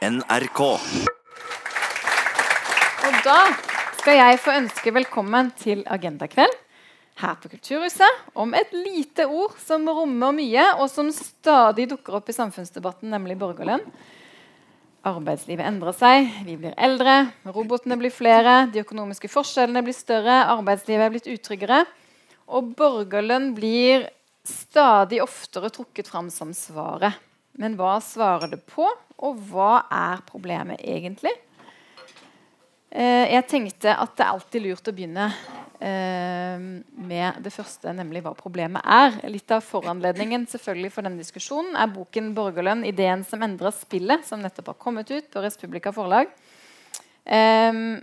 NRK. Og da skal jeg få ønske velkommen til Agendakveld her på Kulturhuset om et lite ord som rommer mye, og som stadig dukker opp i samfunnsdebatten, nemlig borgerlønn. Arbeidslivet endrer seg, vi blir eldre, robotene blir flere, de økonomiske forskjellene blir større, arbeidslivet er blitt utryggere. Og borgerlønn blir stadig oftere trukket fram som svaret. Men hva svarer det på, og hva er problemet egentlig? Eh, jeg tenkte at det er alltid lurt å begynne eh, med det første, nemlig hva problemet er. Litt av foranledningen selvfølgelig for denne diskusjonen er boken 'Borgerlønn ideen som endrer spillet', som nettopp har kommet ut på Respublika forlag. Eh,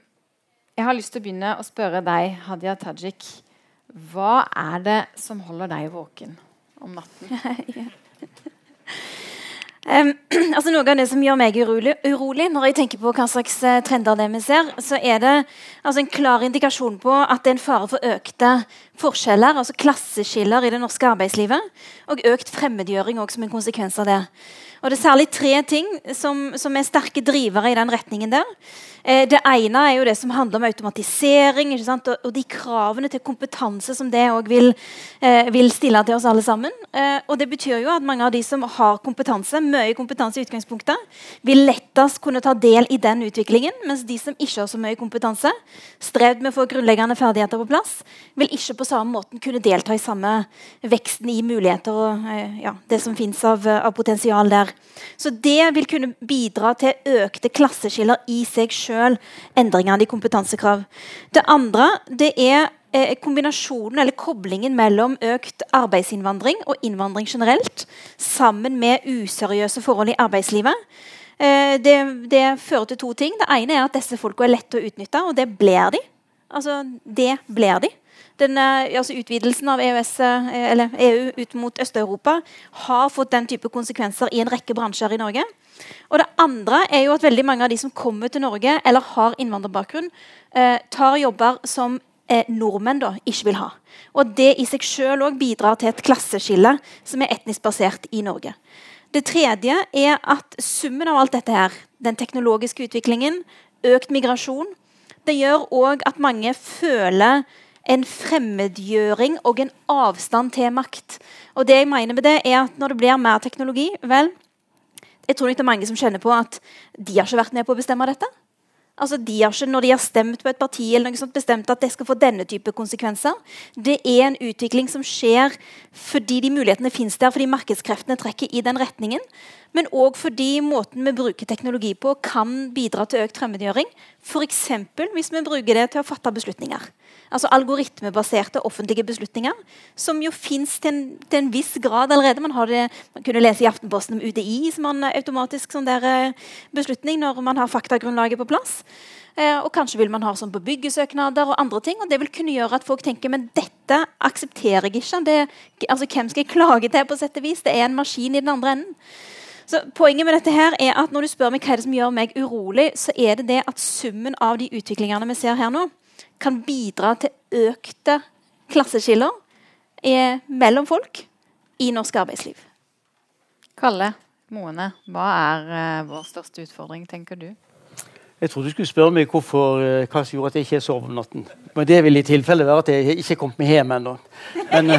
jeg har lyst til å begynne å spørre deg, Hadia Tajik. Hva er det som holder deg våken om natten? Um, altså Noe av det som gjør meg urolig, urolig, når jeg tenker på hva slags uh, trender det vi ser, så er det altså, en klar indikasjon på at det er en fare for økte forskjeller, altså klasseskiller i det norske arbeidslivet, og økt fremmedgjøring også som en konsekvens av det. Og Det er særlig tre ting som, som er sterke drivere i den retningen der. Eh, det ene er jo det som handler om automatisering og, og, de kravene til kompetanse som det òg vil, eh, vil, stille til oss alle sammen. Eh, og det betyr jo at mange av de som har kompetanse, mye kompetanse i utgangspunktet, vil lettest kunne ta del i den utviklingen, mens de som ikke har så mye kompetanse, strevd med å få grunnleggende ferdigheter på plass, vil ikke på samme måten kunne delta i samme veksten i muligheter og eh, ja, det som fins av, av potensial der. Så det vil kunne bidra til økte klasseskiller i seg sjøl. Endringene i kompetansekrav. Det andre det er eh, kombinasjonen eller koblingen mellom økt arbeidsinnvandring og innvandring generelt, sammen med useriøse forhold i arbeidslivet. Eh, det, det, fører til to ting. Det ene er at disse folka er lette å utnytte, og det blir de. Altså, det blir de. Den, altså utvidelsen av EØS, EU e ut mot Øst-Europa har fått den type konsekvenser i en rekke bransjer i Norge. Og det andre er jo at veldig mange av de som kommer til Norge eller har innvandrerbakgrunn, eh, tar jobber som eh, nordmenn da ikke vil ha. Og det i seg sjøl bidrar til et klasseskille som er etnisk basert i Norge. Det tredje er at summen av alt dette her, den teknologiske utviklingen, økt migrasjon, det gjør òg at mange føler en fremmedgjøring og en avstand til makt. Og det jeg mener med det er at Når det blir mer teknologi vel, Jeg tror ikke det er mange som kjenner på at de har ikke vært med på å bestemme dette. Altså, de har ikke, Når de har stemt på et parti, eller noe sånt, bestemt at det skal få denne type konsekvenser. Det er en utvikling som skjer fordi de mulighetene finnes der, fordi markedskreftene trekker i den retningen. Men òg fordi måten vi bruker teknologi på, kan bidra til økt fremmedgjøring. F.eks. hvis vi bruker det til å fatte beslutninger. Altså algoritmebaserte offentlige beslutninger, som jo fins til, til, en viss grad allerede. Man, det, man kunne lese i Aftenposten om UDI som har automatisk sånn der, eh, beslutning når man har faktagrunnlaget på plass. Eh, og kanskje vil man ha sånn på byggesøknader og andre ting. og Det vil kunne gjøre at folk tenker men dette aksepterer jeg ikke. Det, altså Hvem skal jeg klage til? på sett og vis? Det er en maskin i den andre enden. Så Poenget med dette her er at når du spør meg hva er det som gjør meg urolig, så er det det at summen av de utviklingene vi ser her nå, kan bidra til økte klasseskiller mellom folk i norsk arbeidsliv. Kalle Moene, hva er uh, vår største utfordring, tenker du? Jeg trodde du skulle spørre meg hvorfor, uh, hva som gjorde at jeg ikke sov om natten. Men det vil i tilfelle være at jeg ikke er kommet meg hjem ennå. Men,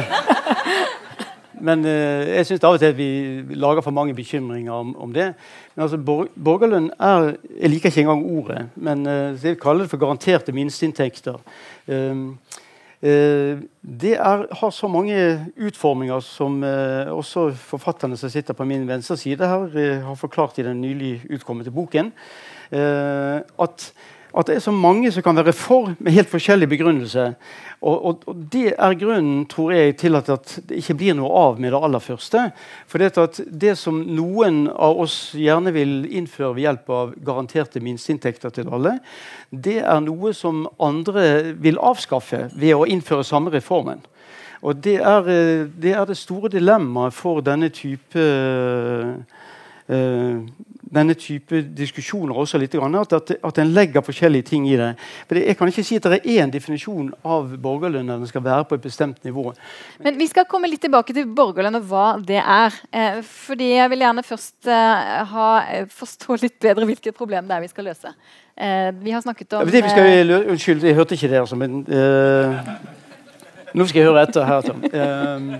men jeg syns av og til at vi lager for mange bekymringer om, om det. Men altså, borgerlønn er Jeg liker ikke engang ordet, men uh, jeg kaller det for garanterte minsteinntekter. Uh, uh, det er, har så mange utforminger som uh, også forfatterne som sitter på min venstre side her, har forklart i den nylig utkommende boken. at at det er så mange som kan være for med helt forskjellig begrunnelse. Og, og, og, Det er grunnen tror jeg, til at, at, det ikke blir noe av med det aller første. For det, at det som noen av oss gjerne vil innføre ved hjelp av garanterte minsteinntekter til alle, det er noe som andre vil avskaffe ved å innføre samme reformen. Og Det er det, er det store dilemmaet for denne type uh, denne type diskusjoner også litt. At, at, at en legger forskjellige ting i det. For Jeg kan ikke si at det er én definisjon av borgerlønn den skal være på et bestemt nivå. Men Vi skal komme litt tilbake til borgerlønn og hva det er. Eh, fordi Jeg vil gjerne først eh, ha, eh, forstå litt bedre hvilket problem det er vi skal løse. Eh, vi har snakket om ja, skal, Unnskyld, jeg hørte ikke det. altså, men... Eh, nå skal jeg høre etter her. Tom.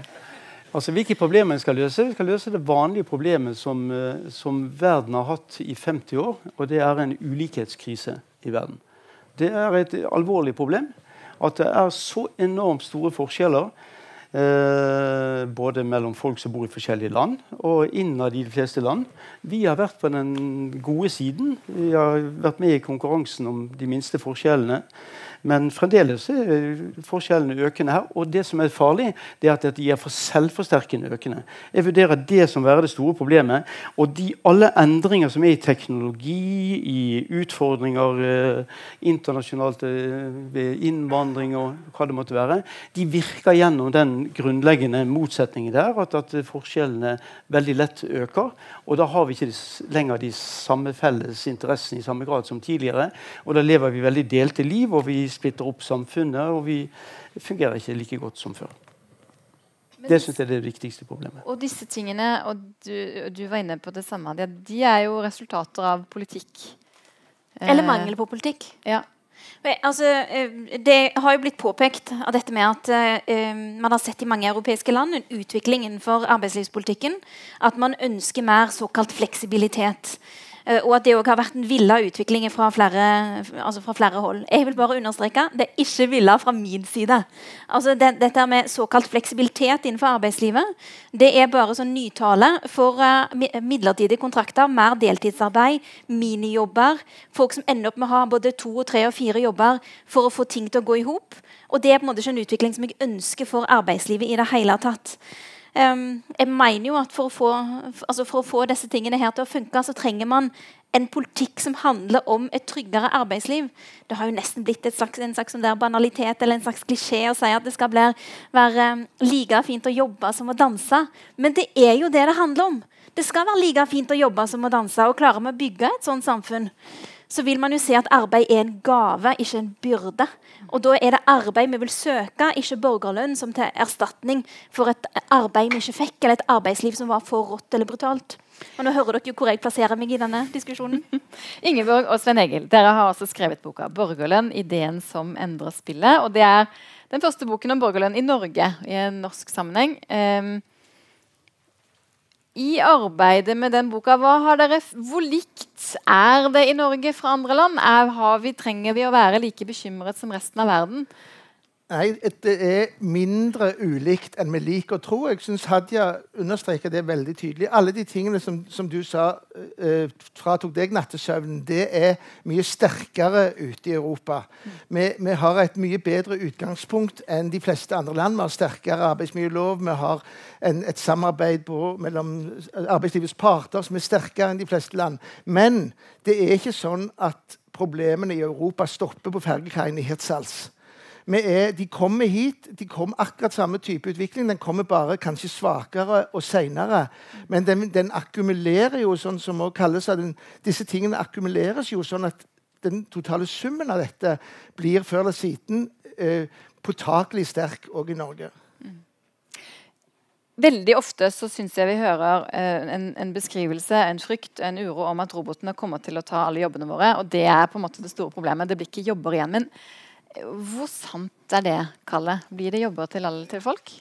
Altså, hvilke problemer vi skal løse? Vi skal løse det vanlige problemet som, eh, som, verden har hatt i 50 år. Og det er en ulikhetskrise i verden. Det er et alvorlig problem at det er så enormt store forskjeller. Eh, både mellom folk som bor i forskjellige land, og innad i de fleste land. Vi har vært på den gode siden. Vi har vært med i konkurransen om de minste forskjellene. Men fremdeles er forskjellene økende her. Og det som er farlig, det er at de er for selvforsterkende økende. Jeg vurderer det som være det store problemet. Og de, alle endringer som er i teknologi, i utfordringer eh, internasjonalt eh, ved innvandring og hva det måtte være, de virker gjennom den grunnleggende motsetningen der. At, at forskjellene veldig lett øker. Og da har vi ikke lenger de samme felles interessene i samme grad som tidligere. Og da lever vi veldig delte liv. og vi splitter opp samfunnet, og vi fungerer ikke like godt som før. Men det syns jeg er det viktigste problemet. Og disse tingene, og du, du var inne på det samme, de er jo resultater av politikk. Eller mangel på politikk. Ja. Altså, eh, det har jo blitt påpekt av dette med at uh, man har sett i mange europeiske land en utvikling innenfor arbeidslivspolitikken. At man ønsker mer såkalt fleksibilitet. Eh, og at det òg har vært en villa utvikling fra flere, altså fra flere, hold. Jeg vil bare understreke det er ikke villa fra min side. Altså det, dette med såkalt fleksibilitet innenfor arbeidslivet det er bare sånn nytale for uh, midlertidige kontrakter, mer deltidsarbeid, minijobber. Folk som ender opp med å ha både to, og tre og fire jobber for å få ting til å gå i hop. Og det er på en måte ikke en utvikling som jeg ønsker for arbeidslivet i det hele tatt. Um, jeg mener jo at for å, få, altså for å, få, disse tingene her til å funke, så trenger man en politikk som handler om et tryggere arbeidsliv. Det har jo nesten blitt slags, en slags sånn banalitet eller en slags klisjé å si at det skal bli, være like fint å jobbe som å danse. Men det er jo det det handler om. Det skal være like fint å jobbe som å danse. Og klarer vi å bygge et sånt samfunn, så vil man jo se at arbeid er en gave, ikke en byrde. Og da er det arbeid vi vil søke, ikke borgerlønn som til erstatning for et arbeid vi ikke fikk, eller et arbeidsliv som var for rått eller brutalt. Og nå hører dere jo hvor jeg plasserer meg i denne diskusjonen. Ingeborg og Svein Egil, dere har også skrevet boka 'Borgerlønn ideen som endrer spillet'. og Det er den første boken om borgerlønn i Norge i en norsk sammenheng. Um, i arbeidet med den boka, dere, hvor likt er det i Norge fra andre land? Er, vi, trenger vi å være like bekymret som resten av verden? Nei, Det er mindre ulikt enn vi liker å tro. Jeg syns Hadia understreker det veldig tydelig. Alle de tingene som, som du sa eh, fratok deg nattesøvnen, det er mye sterkere ute i Europa. Vi, vi, har et mye bedre utgangspunkt enn de fleste andre land. Vi har sterkere arbeidsmiljølov, vi har en, et samarbeid på, mellom arbeidslivets parter som er sterkere enn de fleste land. Men det er ikke sånn at problemene i Europa stopper på fergekaien i Hirtshals er, de kommer hit. De kommer akkurat samme type utvikling. Den kommer bare kanskje svakere og seinere. Men den, den, akkumulerer jo, sånn som også kalles den, disse tingene akkumuleres jo sånn at den totale summen av dette blir før eller siden eh, påtakelig sterk òg i Norge. Veldig ofte så syns jeg vi hører eh, en, en, beskrivelse, en frykt, en uro om at robotene kommer til å ta alle jobbene våre. Og det er på en måte det store problemet. Det blir ikke jobber igjen. Men hvor sant er det, Kalle? Blir det jobber til alle til folk?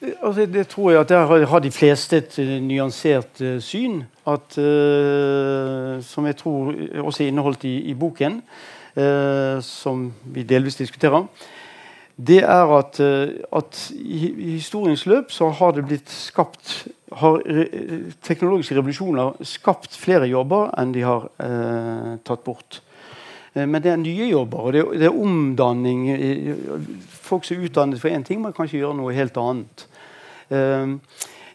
Altså, det tror jeg at Der har de fleste et uh, nyansert uh, syn. At, uh, som jeg tror også er inneholdt i, i boken, som vi delvis diskuterer. Det er at, at i, historiens løp så har det blitt skapt har teknologiske revolusjoner skapt flere jobber enn de har tatt bort. Eh, men det er nye jobber, og det er, det er omdanning. Folk som er utdannet for én ting, man kan ikke gjøre noe helt annet. Eh,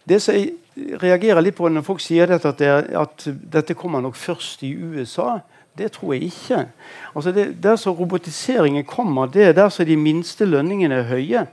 det som jeg reagerer litt på når folk sier dette, at, det at dette kommer nok først i USA, det tror jeg ikke. Altså det, der som robotiseringen kommer, det er der som de minste lønningene er høye.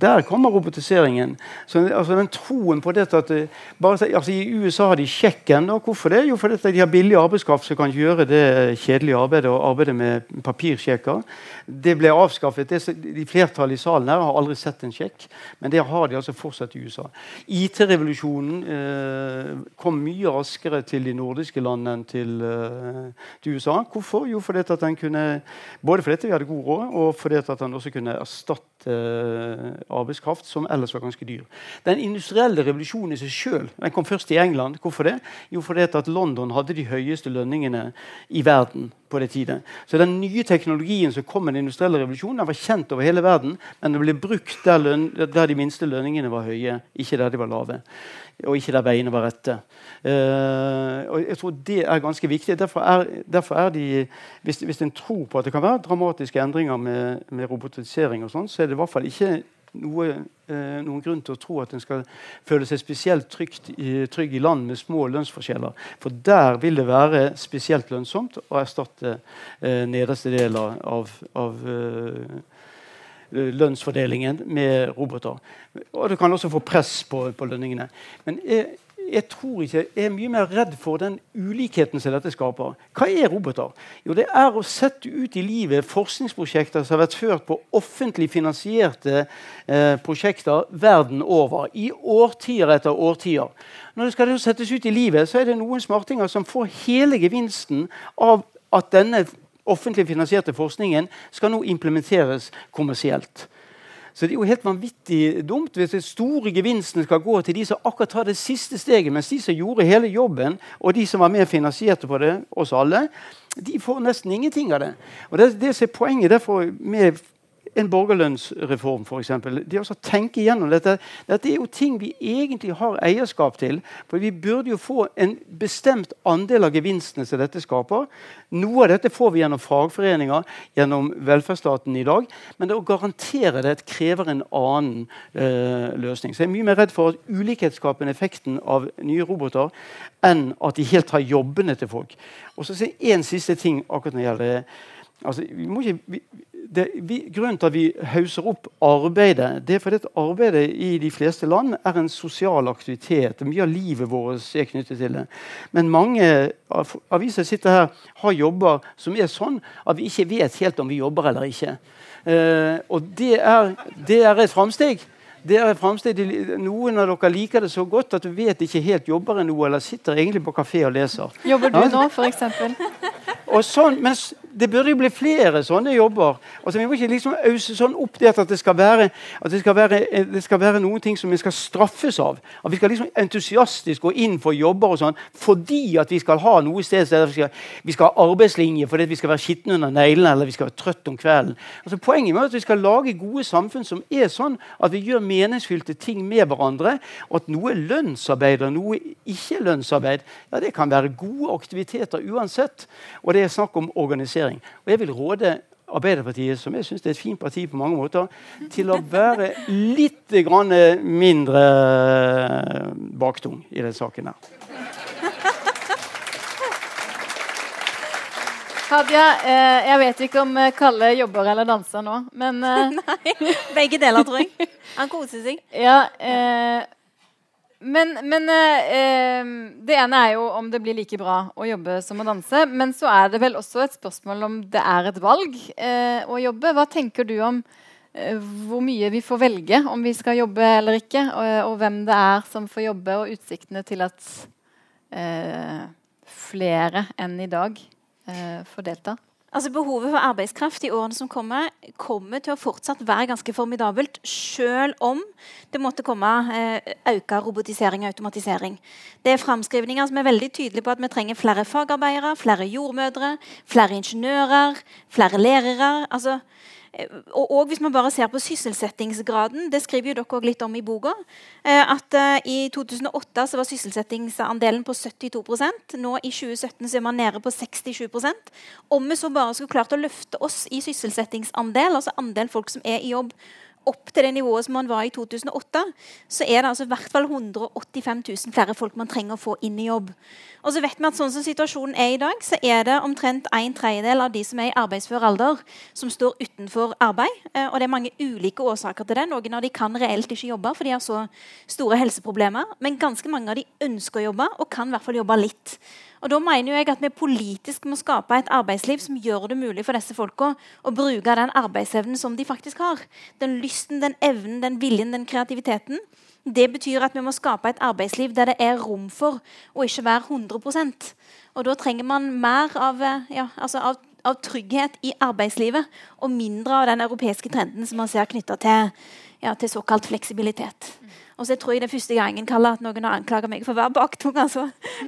Der kommer robotiseringen. Så, altså, den troen på dette at bare, altså, I USA har de sjekken. Og hvorfor det? Jo, fordi de har billig arbeidskraft som kan gjøre det kjedelige arbeidet og arbeide med papirsjekker. Det ble avskaffet. Det, de Flertallet i salen her har aldri sett en sjekk, men det har de altså fortsatt i USA. IT-revolusjonen eh, kom mye raskere til de nordiske landene enn til, eh, til USA. Hvorfor? Jo, fordi at den kunne, både fordi vi hadde god råd, og fordi at den også kunne erstatte eh, arbeidskraft som ellers var ganske dyr. Den industrielle revolusjonen i seg sjøl kom først i England. Hvorfor det? Jo, fordi at London hadde de høyeste lønningene i verden på det tide. Så den nye teknologien som kom med den industrielle revolusjonen, den var kjent over hele verden, men den ble brukt der, løn, der, de minste lønningene var høye, ikke der de var lave. Og ikke der veiene var rette. Eh, og jeg tror Det er ganske viktig. Derfor er, derfor er de, hvis, hvis en tror på at det kan være dramatiske endringer med, med robotisering, og sånn, så er det i hvert fall ikke noe, eh, noen grunn til å tro at en skal føle seg spesielt i, trygg i land med små lønnsforskjeller. For der vil det være spesielt lønnsomt å erstatte eh, nederste del av, av eh, lønnsfordelingen med roboter. Og du kan også få press på, på lønningene. Men jeg, jeg tror ikke, jeg er mye mer redd for den ulikheten som dette skaper. Hva er roboter? Jo, Det er å sette ut i livet forskningsprosjekter som har vært ført på offentlig finansierte eh, prosjekter verden over. I årtier etter årtier. Når det skal settes ut i livet, så er det noen smartinger som får hele gevinsten av at denne offentlig finansierte forskningen skal nå implementeres kommersielt. Så det er jo helt vanvittig dumt hvis de store gevinstene skal gå til de som akkurat tar det siste steget, mens de som gjorde hele jobben, og de som var mer finansierte på det, oss alle, de får nesten ingenting av det. Og Det, det er poenget derfor med en borgerlønnsreform, f.eks. De å tenker igjennom dette. Dette er jo ting vi egentlig har eierskap til. For vi burde jo få en bestemt andel av gevinstene som dette skaper. Noe av dette får vi gjennom fagforeninger, gjennom velferdsstaten i dag. Men det å garantere det krever en annen eh, løsning. Så jeg er mye mer redd for at ulikhetsskapende effekten av nye roboter enn at de helt tar jobbene til folk. Og så En siste ting akkurat når det gjelder altså, vi må ikke, vi, det, vi, grunnen til at vi hauser opp arbeidet, det er fordi at arbeidet i de fleste land er en sosial aktivitet. Mye av livet vårt er knyttet til det. Men mange aviser sitter her, har jobber som er sånn at vi ikke vet helt om vi jobber eller ikke. Eh, og det er, det er et framsteg. Det er fremsteg. Noen av dere liker det så godt at du vet ikke helt jobber noe, eller sitter egentlig på kafé og leser. Jobber du nå, f.eks.? Sånn, mens det burde jo bli flere sånne jobber. Altså, vi må ikke liksom ause sånn opp det at det skal være, at det skal være, det skal være noen ting som vi skal straffes av. At vi skal liksom entusiastisk gå inn for jobber og sånn fordi at vi skal ha noe sted vi skal, vi skal ha arbeidslinje fordi vi skal være skitne under neglene eller vi skal være trøtt om kvelden. Altså, poenget er at vi skal lage gode samfunn som er sånn at vi gjør meningsfylte ting med hverandre. Og at noe lønnsarbeid og noe ikke-lønnsarbeid ja, det kan være gode aktiviteter uansett. Og det er snakk om organisering regjering. Og jeg vil råde Arbeiderpartiet, som jeg syns er et fint parti på mange måter, til å være litt mindre baktung i den saken her. Hadia, eh, jeg vet ikke om eh, Kalle jobber eller danser nå, men eh, Nei, begge deler, tror jeg. Han koser seg. Ja, eh, men, men eh, det ene er jo om det blir like bra å jobbe som å danse. Men så er det vel også et spørsmål om det er et valg eh, å jobbe. Hva tenker du om eh, hvor mye vi får velge om vi skal jobbe eller ikke? Og, og hvem det er som får jobbe, og utsiktene til at eh, flere enn i dag eh, får delta? Altså Behovet for arbeidskraft i årene som kommer, kommer til å fortsatt være ganske formidabelt, selv om det måtte komme eh, økt robotisering og automatisering. Det er framskrivninger som er veldig tydelige på at vi trenger flere fagarbeidere, flere jordmødre, flere ingeniører, flere lærere. altså og, og, hvis man bare ser på sysselsettingsgraden, det skriver jo dere også litt om i boka, eh, at eh, i 2008 så var sysselsettingsandelen på 72% Nå i 2017 så er man nede på 67% Om vi så bare skulle klart å løfte oss i sysselsettingsandel, altså andel folk som er i jobb opp til det nivået som man var i 2008, så er det altså i hvert fall 185 000 flere folk man trenger å få inn i jobb. Og så vet vi at sånn som situasjonen er i dag, så er det omtrent en tredjedel av de som er i arbeidsfør alder, som står utenfor arbeid. Eh, og det er mange ulike årsaker til det. Noen av de kan reelt ikke jobbe, for de har så store helseproblemer. Men ganske mange av de ønsker å jobbe, og kan i hvert fall jobbe litt. Og da mener jeg at Vi politisk må skape et arbeidsliv som gjør det mulig for disse folka å bruke den arbeidsevnen som de faktisk har. Den lysten, den evnen, den viljen, den kreativiteten. Det betyr at vi må skape et arbeidsliv der det er rom for å ikke være 100% Og Da trenger man mer av, ja, altså av, av trygghet i arbeidslivet og mindre av den europeiske trenden som man ser knytta til, ja, til såkalt fleksibilitet. Og så tror jeg det er første gangen Kalle, at noen har anklaga meg for å være baktung. Altså.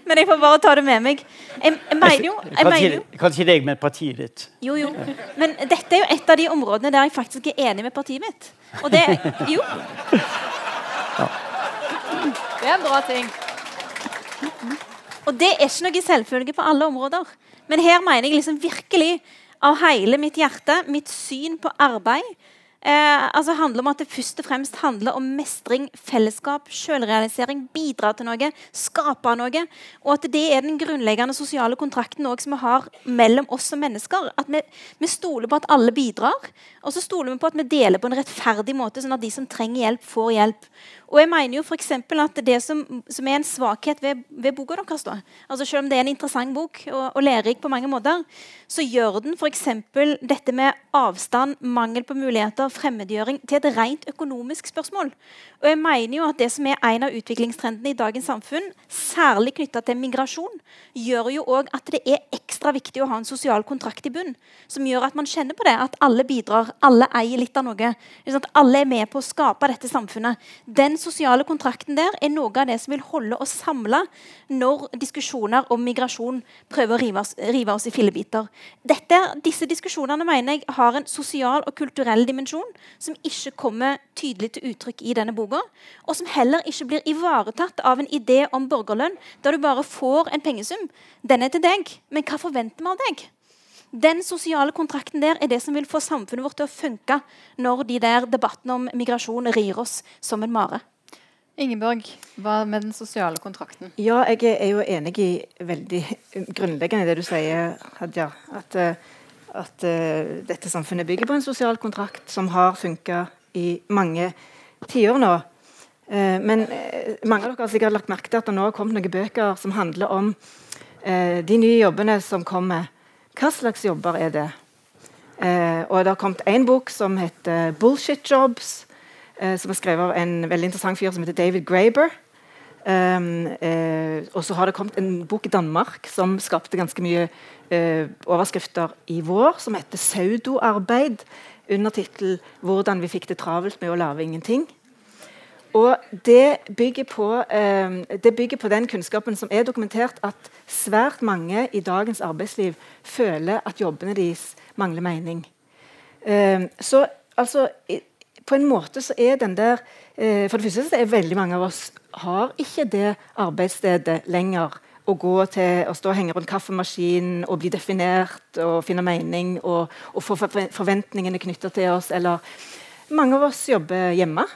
Men jeg får bare ta det med meg. Jeg, jeg mener jo, jeg mener jo Kanskje deg med partiet ditt. Jo, jo. Men dette er jo et av de områdene der jeg faktisk er enig med partiet mitt. Og det Jo. Det er en bra ting. Og det er ikke noe selvfølge på alle områder. Men her mener jeg liksom virkelig av hele mitt hjerte, mitt syn på arbeid, Eh, altså handler om at det først og fremst handler om mestring, fellesskap, selvrealisering, bidra til noe, skape noe. Og at det er den grunnleggende sosiale kontrakten som vi har mellom oss som mennesker. At vi, vi, stoler på at alle bidrar, og så stoler vi på at vi deler på en rettferdig måte, sånn at de som trenger hjelp, får hjelp. Og jeg mener jo for at Det som, som, er en svakhet ved, ved boka deres, altså selv om det er en interessant bok og, og lærerik på mange måter, så gjør den f.eks. dette med avstand, mangel på muligheter, fremmedgjøring til et rent økonomisk spørsmål. Og jeg mener jo at Det som er en av utviklingstrendene i dagens samfunn, særlig knytta til migrasjon, gjør jo òg at det er ekstra viktig å ha en sosial kontrakt i bunn. Som gjør at man kjenner på det, at alle bidrar, alle eier litt av noe. At alle er med på å skape dette samfunnet. Den sosiale kontrakten der er noe av det som vil holde oss samla når diskusjoner om migrasjon prøver å rive oss, rive oss i fillebiter. Dette, disse diskusjonene mener jeg har en sosial og kulturell dimensjon som ikke kommer tydelig til uttrykk i denne boka, og som heller ikke blir ivaretatt av en idé om borgerlønn, der du bare får en pengesum. Den er til deg, men hva forventer vi av deg? Den sosiale kontrakten der er det som vil få samfunnet vårt til å funke når de der debattene om migrasjon rir oss som en mare. Ingeborg, hva med den sosiale kontrakten? Ja, jeg er jo enig i veldig grunnleggende det du sier, Hadia. At, eh, at uh, dette samfunnet bygger på en sosial kontrakt som har funka i mange tiår nå. Uh, men uh, mange av dere har sikkert lagt merke til at det nå har kommet noen bøker som handler om de nye jobbene som kommer. Hva slags jobber er det? og det har kommet én bok som heter 'Bullshit Jobs' som er skrevet av en veldig interessant fyr som heter David Graber. Um, uh, og så har det kommet en bok i Danmark som skapte ganske mye uh, overskrifter i vår, som heter 'Saudoarbeid', under tittel 'Hvordan vi fikk det travelt med å lage ingenting'. Og det bygger, på, um, det bygger på den kunnskapen som er dokumentert at svært mange i dagens arbeidsliv føler at jobbene deres mangler mening. Um, så altså, på en måte så er den der For det første er veldig mange av oss har ikke det arbeidsstedet lenger å gå til å stå og henge rundt kaffemaskinen og bli definert og finne mening og, og få forventningene knytta til oss. Eller mange av oss jobber hjemme.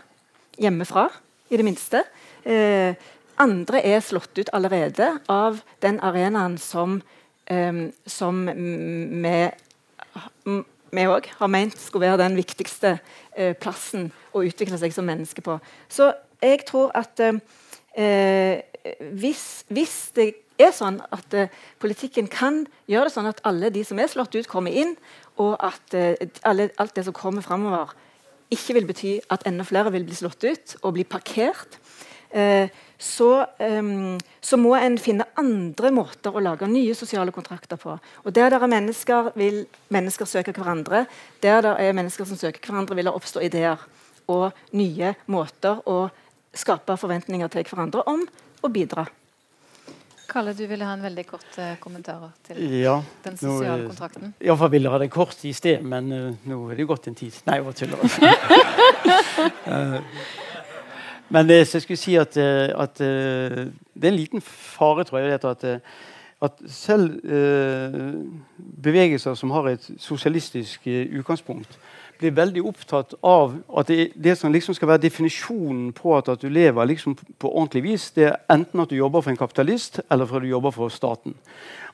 Hjemmefra, i det minste. Eh, andre er slått ut allerede av den arenaen som, eh, som vi òg har ment skulle være den viktigste eh, plassen å utvikle seg som menneske på. Så jeg tror at eh, hvis, hvis, det er sånn at eh, politikken kan gjøre det sånn at alle de som er slått ut, kommer inn, og at eh, alle, alt det som kommer framover, ikke vil bety at enda flere vil bli slått ut og bli parkert, eh, så, um, så, må en finne andre måter å lage nye sosiale kontrakter på. Og Der det er mennesker, vil mennesker søke hverandre. Der det er mennesker som søker hverandre, vil det oppstå ideer og nye måter å skape forventninger til hverandre om å bidra. Kalle, du ville ha en veldig kort uh, kommentar til ja, den sosiale nå, kontrakten? Iallfall ville ha den kort i sted, men uh, nå er det gått en tid. Nei, jeg bare tuller. uh, Men jeg skulle si at, eh, at, eh, det er en liten fare, tror jeg, at, eh, at selv uh, bevegelser som har et sosialistisk uh, utgangspunkt, blir veldig opptatt av at det, det som liksom skal være definisjonen på at, at du lever liksom på ordentlig vis, det er enten at du jobber for en kapitalist, eller for at du jobber for staten.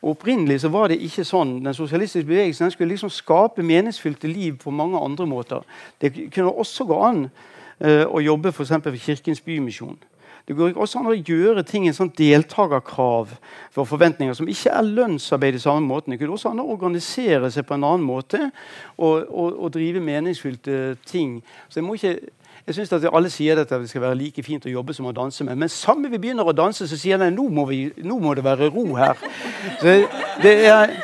Og Opprinnelig så var det ikke sånn. Den sosialistiske bevegelsen den skulle liksom skape meningsfylte liv på mange andre måter. Det kunne også gå an uh, å jobbe for, for Kirkens Bymisjon. Det går også an å gjøre ting en sånn deltakerkrav for forventninger som ikke er lønnsarbeid i samme måten. Det går også an å organisere seg på en annen måte og, og, og drive meningsfylte ting. Så jeg må ikke jeg synes at Alle sier at det skal være like fint å jobbe som å danse med. Men samme vi begynner å danse, så sier de nå, nå må det være ro her. Så det er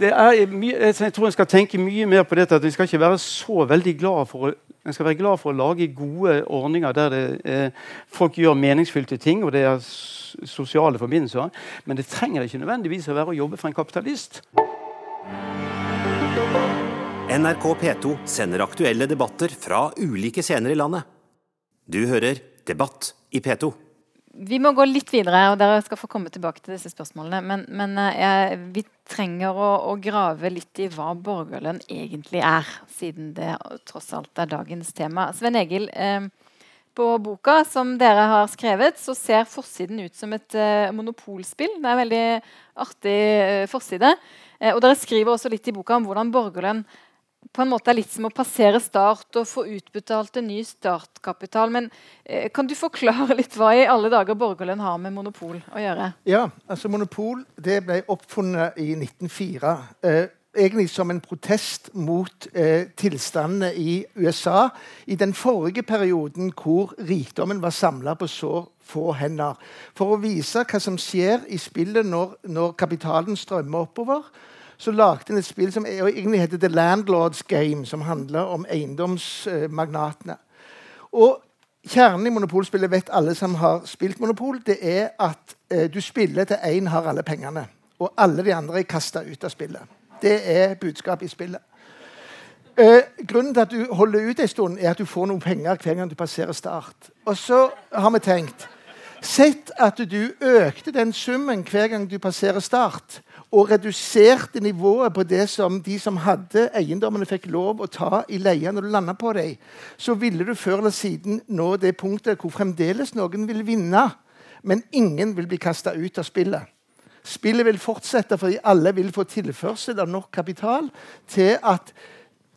mye, jeg tror en skal tenke mye mer på dette. at Vi skal ikke være så veldig glad for å en glad for å lage gode ordninger der det, eh, folk gjør meningsfylte ting, og det er sosiale forbindelser. Men det trenger ikke nødvendigvis å være å jobbe for en kapitalist. NRK P2 sender aktuelle debatter fra ulike scener i landet. Du hører Debatt i P2. Vi må gå litt videre, og dere skal få komme tilbake til disse spørsmålene. Men, men eh, vi trenger å, å, grave litt i hva borgerlønn egentlig er, siden det tross alt er dagens tema. Sven Egil, eh, på boka som dere har skrevet, så ser forsiden ut som et eh, monopolspill. Det er en veldig artig eh, forside. Eh, og dere skriver også litt i boka om hvordan borgerlønn på en måte er litt som å passere start og få utbetalt en ny startkapital. Men eh, kan du forklare litt hva i alle dager borgerlønn har med monopol å gjøre? Ja, altså Monopol det ble oppfunnet i 1904. Eh, egentlig som en protest mot eh, tilstandene i USA i den forrige perioden hvor rikdommen var samla på så få hender. For å vise hva som skjer i spillet når, når kapitalen strømmer oppover så lagde han et spill som egentlig heter The Landlords Game, som handler om eiendomsmagnatene. Og Kjernen i monopolspillet vet alle som har spilt monopol, det er at eh, du spiller til én har alle pengene. Og alle de andre er kasta ut av spillet. Det er budskapet i spillet. Eh, grunnen til at du holder ut en stund, er at du får noen penger hver gang du passerer start. Og så har vi tenkt Sett at du økte den summen hver gang du passerer start og reduserte nivået på det som de som hadde eiendommene, fikk lov å ta i leie når du landa på dem, så ville du før eller siden nå det punktet hvor fremdeles noen vil vinne, men ingen vil bli kasta ut av spillet. Spillet vil fortsette fordi alle vil få tilførsel av nok kapital til at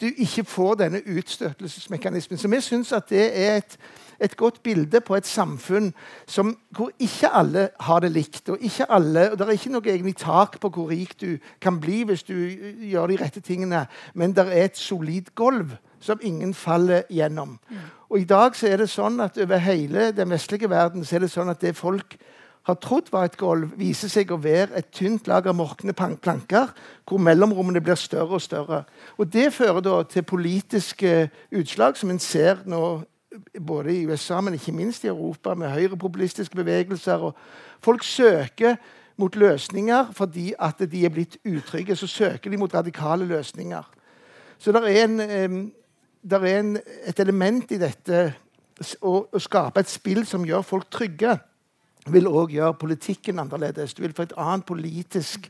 du ikke får denne utstøtelsesmekanismen. Så vi syns at det er et et godt bilde på et samfunn som, hvor ikke alle har det likt. og ikke alle, og Det er ikke noe egentlig tak på hvor rik du kan bli hvis du gjør de rette tingene, men det er et solid gulv som ingen faller gjennom. Mm. Og I dag så er det sånn at over hele den vestlige verden så er det sånn at det folk har trodd var et gulv, viser seg å være et tynt lag av morkne planker, hvor mellomrommene blir større og større. Og Det fører da til politiske utslag, som en ser nå både i USA, men ikke minst i Europa, med høyrepopulistiske bevegelser. Folk søker mot løsninger fordi at de er blitt utrygge. Så søker de mot radikale løsninger. Så det er, en, der er en, et element i dette å, å, skape et spill som gjør folk trygge, vil òg gjøre politikken annerledes. Du vil få et annet politisk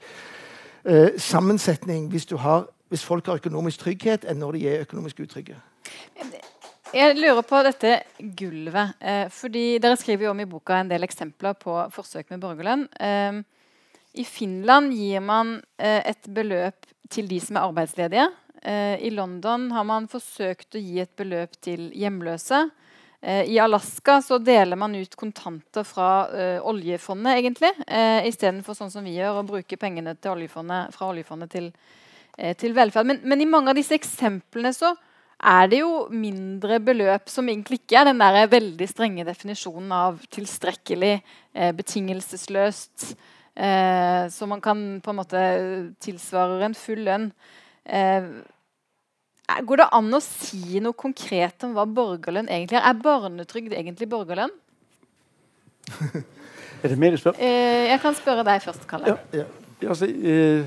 eh, sammensetning hvis, har, hvis folk har økonomisk trygghet, enn når de er økonomisk utrygge. Jeg lurer på dette gulvet. Eh, fordi Dere skriver jo om i boka en del eksempler på forsøk med borgerlønn. Eh, I Finland gir man eh, et beløp til de som er arbeidsledige. Eh, I London har man forsøkt å gi et beløp til hjemløse. Eh, I Alaska så deler man ut kontanter fra eh, oljefondet, egentlig. Eh, Istedenfor sånn som vi gjør, å bruke pengene oljefondet, fra oljefondet til, til velferd. Men, men, i mange av disse eksemplene så er det jo mindre beløp som egentlig ikke er den der veldig strenge definisjonen av tilstrekkelig, eh, betingelsesløst, eh, så man kan på en måte tilsvarer en full lønn. Eh, går det an å si noe konkret om hva borgerlønn egentlig er? Er barnetrygd egentlig borgerlønn? er det mer du spør? Eh, jeg kan spørre deg først, Kalle. Ja, ja. Altså, eh,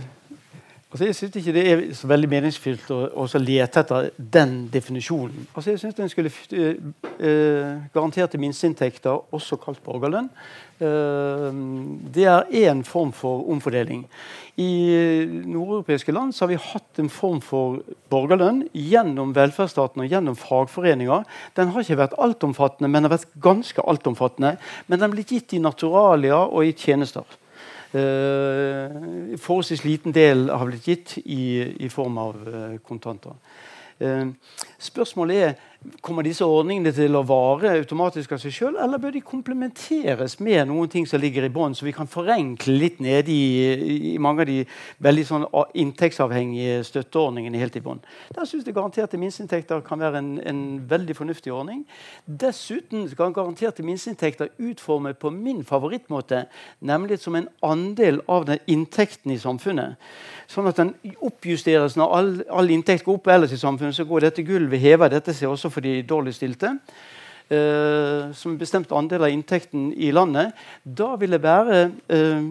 Altså, jeg syns ikke det er så veldig meningsfylt å, å lete etter den definisjonen. Altså, jeg syns den skulle uh, uh, garanterte minsteinntekter, også kalt borgerlønn. Uh, det er én form for omfordeling. I nordeuropeiske land har vi hatt en form for borgerlønn gjennom velferdsstaten og gjennom fagforeninger. Den har ikke vært altomfattende, men har vært ganske altomfattende. Men den ble gitt i naturalia og i tjenester. Uh, forholdsvis liten del har blitt gitt i, i form av uh, kontanter. Uh, spørsmålet er Kommer disse ordningene til å vare automatisk av seg sjøl, eller bør de komplementeres med noen ting som ligger i bånn, så vi kan forenkle litt nede i, i mange av de veldig sånn inntektsavhengige støtteordningene helt i bånn? Der syns jeg garanterte minsteinntekter kan være en, en, veldig fornuftig ordning. Dessuten kan garanterte minsteinntekter utforme på min favorittmåte, nemlig som en andel av den inntekten i samfunnet. Sånn at den oppjusteres når all, all inntekt går opp ellers i samfunnet. Så går dette gulvet hever dette seg også for de dårligstilte. eh, som bestemte bestemt andel av inntekten i landet. Da vil det være eh,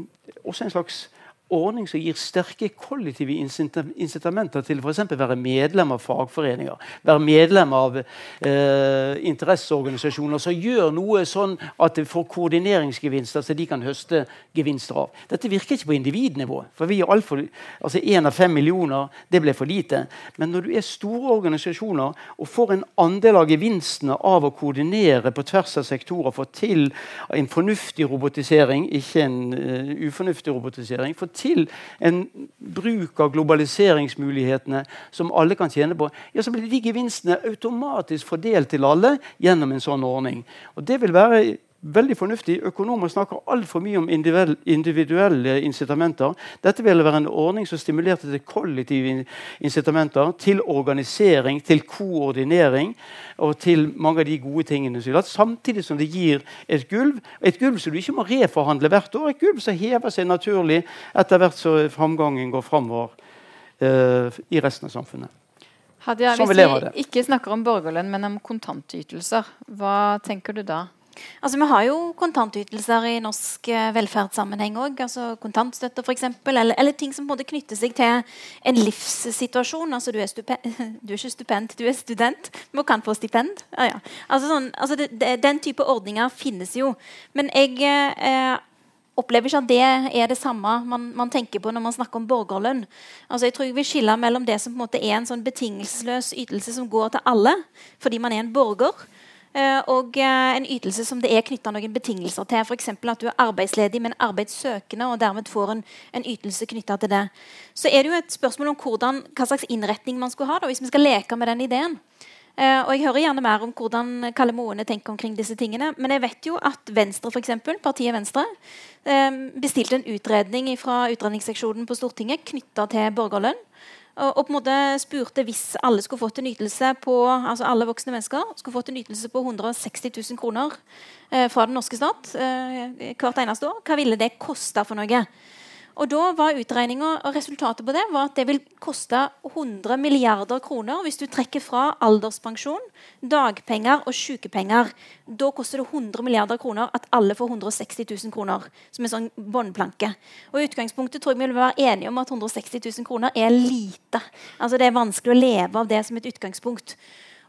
også en slags ordning som gir sterke kollektive incitamenter til f.eks. å være medlem av fagforeninger, være medlem av eh, interesseorganisasjoner som gjør noe sånn at det får koordineringsgevinster så de kan høste gevinster av. Dette virker ikke på individnivå. for vi er alt for, altså Én av fem millioner det ble for lite. Men når du er store organisasjoner og får en andel av gevinstene av å koordinere på tvers av sektorer, få til en fornuftig robotisering, ikke en uh, ufornuftig robotisering, få til en bruk av globaliseringsmulighetene som alle kan tjene på, ja, så blir de gevinstene automatisk fordelt til alle gjennom en sånn ordning. Og Det vil være veldig fornuftig. Økonomer snakker altfor mye om individuelle incitamenter. Dette ville være en ordning som stimulerte til kollektive incitamenter, til organisering, til koordinering og til mange av de gode tingene. Samtidig som det gir et gulv. Et gulv som du ikke må reforhandle hvert år. Et gulv som hever seg naturlig etter hvert som framgangen går framover uh, i resten av samfunnet. Hadia, hvis vi ikke snakker om borgerlønn, men om kontantytelser, hva tenker du da? Altså, Vi har jo kontantytelser i norsk eh, velferdssammenheng òg. Altså kontantstøtte f.eks. Eller, eller ting som både knytter seg til en livssituasjon. Altså, du er, du er ikke stupend, du er student. Du kan få stipend. Ja, ja. Altså, sånn, altså det, det, den type ordninger finnes jo. Men jeg eh, opplever ikke at det er det samme man, man, tenker på når man snakker om borgerlønn. Altså jeg tror jeg vil skille mellom det som på en måte er en sånn betingelsesløs ytelse som går til alle fordi man er en borger, og eh, en ytelse som det er knytta noen betingelser til. F.eks. at du er arbeidsledig, men arbeidssøkende, og dermed får en, en ytelse knytta til det. Så er det jo et spørsmål om hvordan, hva slags innretning man skulle ha, da, hvis vi skal leke med den ideen. Uh, og Jeg hører gjerne mer om hvordan Kalle Moene tenker omkring disse tingene. Men jeg vet jo at Venstre, for eksempel, partiet Venstre bestilte en utredning fra utredningsseksjonen på Stortinget knytta til borgerlønn. Og, på en måte spurte hvis alle skulle fått en ytelse på altså alle voksne mennesker skulle fått en ytelse på 160 000 kroner eh, fra den norske stat eh, hvert eneste år, hva ville det koste for noe? Og da var utregninga og resultatet på det var at det vil koste 100 milliarder kroner hvis du trekker fra alderspensjon, dagpenger og sykepenger. Da koster det 100 milliarder kroner at alle får 160 000 kroner. Som en sånn båndplanke. Og i utgangspunktet tror jeg vi vil være enige om at 160 000 kroner er lite. Altså Det er vanskelig å leve av det som et utgangspunkt.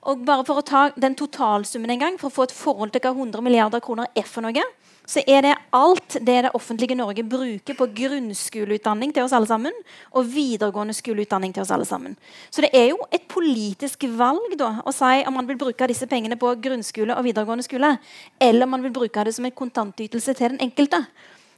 Og bare for å ta den totalsummen en gang, for å få et forhold til hva 100 milliarder kroner er for noe, så er det alt det det offentlige Norge bruker på grunnskoleutdanning til oss alle sammen, og videregående skoleutdanning til oss alle sammen. Så det er jo et politisk valg da, å si om man vil bruke disse pengene på grunnskole og videregående skole, eller om man vil bruke det som en kontantytelse til den enkelte.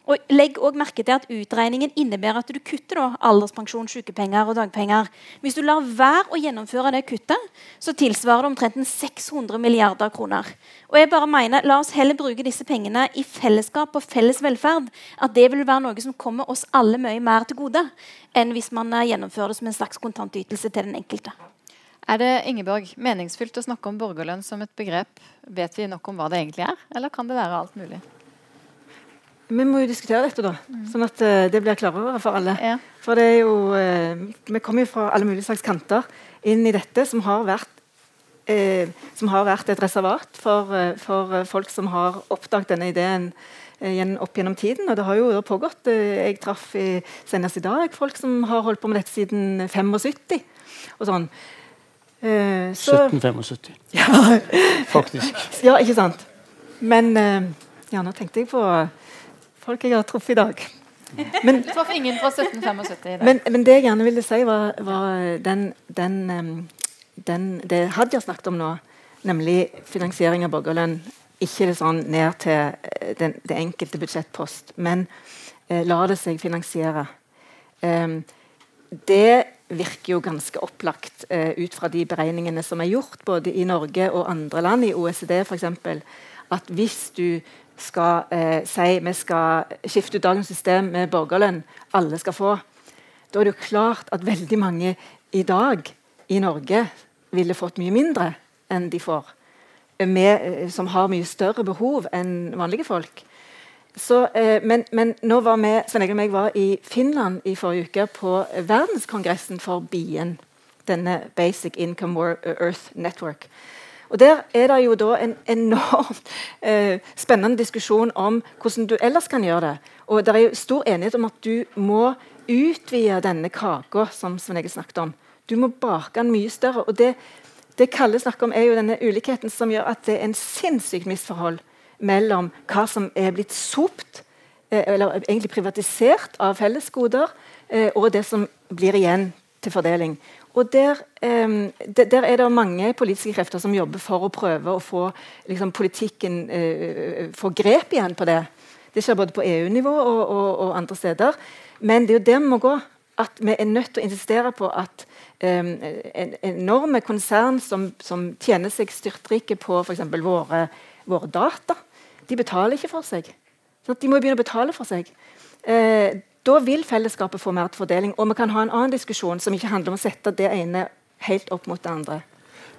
Og Legg også merke til at Utregningen innebærer at du kutter da, alderspensjon, sykepenger og dagpenger. Hvis du lar være å gjennomføre det kuttet, så tilsvarer det omtrent 600 milliarder kroner. Og jeg bare mener, La oss heller bruke disse pengene i fellesskap og felles velferd. At det vil være noe som kommer oss alle mye mer til gode enn hvis man eh, gjennomfører det som en slags kontantytelse til den enkelte. Er det Ingeborg, meningsfylt å snakke om borgerlønn som et begrep? Vet vi nok om hva det egentlig er, eller kan det være alt mulig? Vi må jo diskutere dette, da. Sånn at uh, det blir klarere for alle. Ja. For det er jo uh, Vi kommer jo fra alle mulige slags kanter inn i dette, som har vært uh, som har vært et reservat for, for folk som har oppdaget denne ideen eh, opp gjennom tiden. Og det har jo pågått. Eh, jeg traff i, senest i dag folk som har holdt på med dette siden 75. og sånn. Eh, så, 1775. Ja. Faktisk. Ja, ikke sant. Men eh, ja, nå tenkte jeg på folk jeg har truffet i dag. Men, traff ingen fra 1775 i dag. Men, men, det jeg gjerne ville si, var, var den, den, den, det Hadia snakket om nå, nemlig finansiering av borgerlønn. Ikke det sånn ned til eh, den, det enkelte budsjettpost, men eh, la det seg finansiere. Um, det virker jo ganske opplagt uh, ut fra de beregningene som er gjort både i Norge og andre land, i OECD f.eks., at hvis du skal eh, si vi skal skifte ut dagens system med borgerlønn, alle skal få, da er det jo klart at veldig mange i dag i Norge ville fått mye mindre enn de får. Med, uh, som har mye større behov enn vanlige folk. Så, eh, men, men, nå var vi, Svein Egil og meg var i Finland i forrige uke på verdenskongressen for BIEN. Denne Basic Income Earth Network. Og Der er det jo da en enormt eh, spennende diskusjon om hvordan du ellers kan gjøre det. Og Det er jo stor enighet om at du må utvide denne kaka som Svein Egil snakket om. Du må bake den mye større. og det, det Kalle snakker om, er jo denne ulikheten som gjør at det er en sinnssykt misforhold mellom hva som er blitt sopt, eh, eller egentlig privatisert av fellesgoder, eh, og det som blir igjen til fordeling. Og der, um, der, er det mange politiske krefter som jobber for å prøve å få liksom, politikken uh, få grep igjen på det. Det skjer både på EU-nivå og, og, og, andre steder. Men det er jo der vi må gå. At vi er nødt til å insistere på at um, en, enorme konsern som, som tjener seg styrtrike på f.eks. Våre, våre data, de betaler ikke for seg. Sånn de må begynne å betale for seg. Eh, da vil fellesskapet få mer fordeling. Og vi kan ha en annen diskusjon som ikke handler om å sette det ene helt opp mot det andre.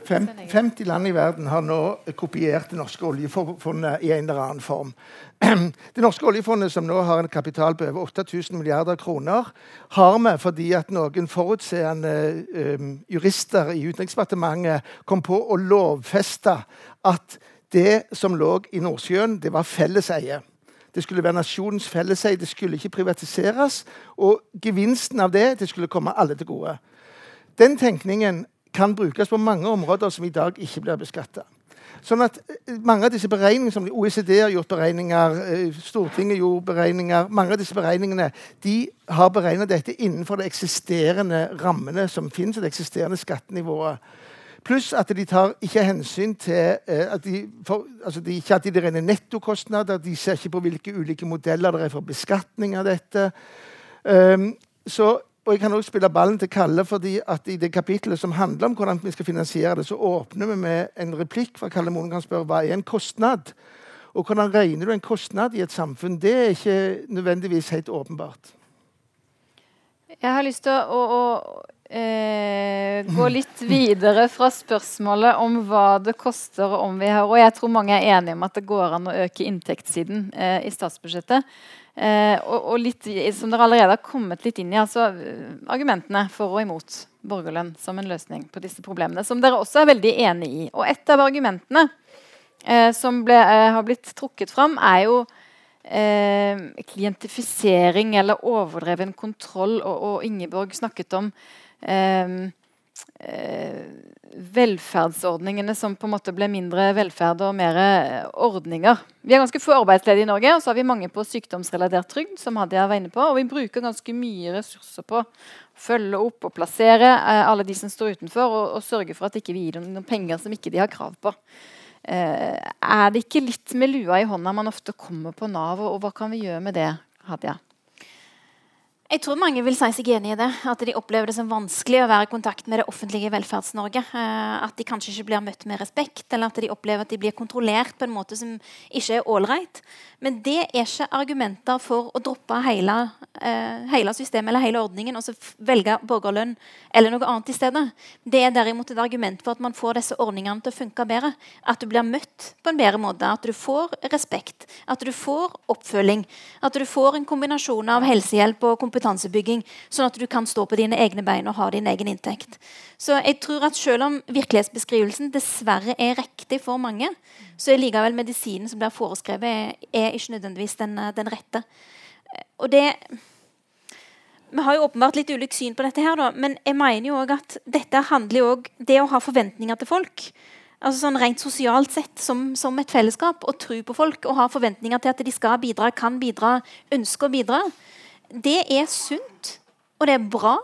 50 land i verden har nå kopiert det norske oljefondet i en eller annen form. Det norske oljefondet, som nå har en kapital på over 8000 milliarder kroner, har vi fordi at noen forutseende um, jurister i Utenriksdepartementet kom på å lovfeste at det som lå i Nordsjøen, det var felleseie. Det skulle være nasjonens felleseie, det skulle ikke privatiseres. Og gevinsten av det det skulle komme alle til gode. Den tenkningen kan brukes på mange områder som i dag ikke blir beskatta. Sånn at eh, mange av disse beregningene som OECD har gjort beregninger, eh, Stortinget gjorde beregninger Mange av disse beregningene de har beregna dette innenfor de eksisterende rammene som finnes, det eksisterende skattenivået. Pluss at de tar ikke hensyn til eh, at de, for, altså de ikke at de regner nettokostnader. De ser ikke på hvilke ulike modeller det er for beskatning av dette. Um, så, og Jeg kan også spille ballen til Kalle, fordi at i det kapitlet som handler om hvordan vi skal finansiere det, så åpner vi med en replikk fra Kalle Moen kan spørre hva er en kostnad. Og hvordan regner du en kostnad i et samfunn? Det er ikke nødvendigvis helt åpenbart. Jeg har lyst til å, å, eh, gå litt videre fra spørsmålet om hva det koster, og om vi har Og jeg tror mange er enige om at det går an å øke inntektssiden eh, i statsbudsjettet. Eh, og, og, litt, som dere allerede har kommet litt inn i, altså argumentene for og imot borgerlønn som en løsning på disse problemene, som dere også er veldig enig i. Og et av argumentene eh, som ble, eh, har blitt trukket fram, er jo eh, klientifisering eller overdreven kontroll. Og, og Ingeborg snakket om velferdsordningene som på en måte ble mindre velferd og mer eh, ordninger. Vi er ganske få arbeidsledige i Norge, og så har vi mange på sykdomsrelatert trygd. som Hadia var inne på, Og vi bruker ganske mye ressurser på å følge opp og plassere eh, alle de som står utenfor, og, og sørge for at ikke vi ikke gir dem noen penger som ikke de har krav på. Eh, er det ikke litt med lua i hånda man ofte kommer på Nav, og, og hva kan vi gjøre med det, Hadia? Jeg tror mange vil si seg enig i det. At de opplever det som vanskelig å være i kontakt med det offentlige Velferds-Norge. Eh, at de kanskje ikke blir møtt med respekt, eller at de opplever at de blir kontrollert på en måte som ikke er ålreit. Men det er ikke argumenter for å droppe hele, uh, hele systemet eller hele ordningen og så velge borgerlønn eller noe annet i stedet. Det er derimot et argument for at man får disse ordningene til å funke bedre. At du blir møtt på en bedre måte. At du får respekt. At du får oppfølging. At du får en kombinasjon av helsehjelp og kompetanse kompetansebygging, sånn at du kan stå på dine egne bein og ha din egen inntekt. Så jeg tror at selv om virkelighetsbeskrivelsen dessverre er riktig for mange, så er likevel medisinen som blir foreskrevet, er, ikke nødvendigvis den, den rette. Og det vi har jo åpenbart litt ulikt syn på dette, her da, men jeg mener jo også at dette handler jo om det å ha forventninger til folk. Altså sånn Rent sosialt sett, som, som et fellesskap, å tro på folk og ha forventninger til at de skal bidra, kan bidra, ønsker å bidra, det er sunt, og det er bra.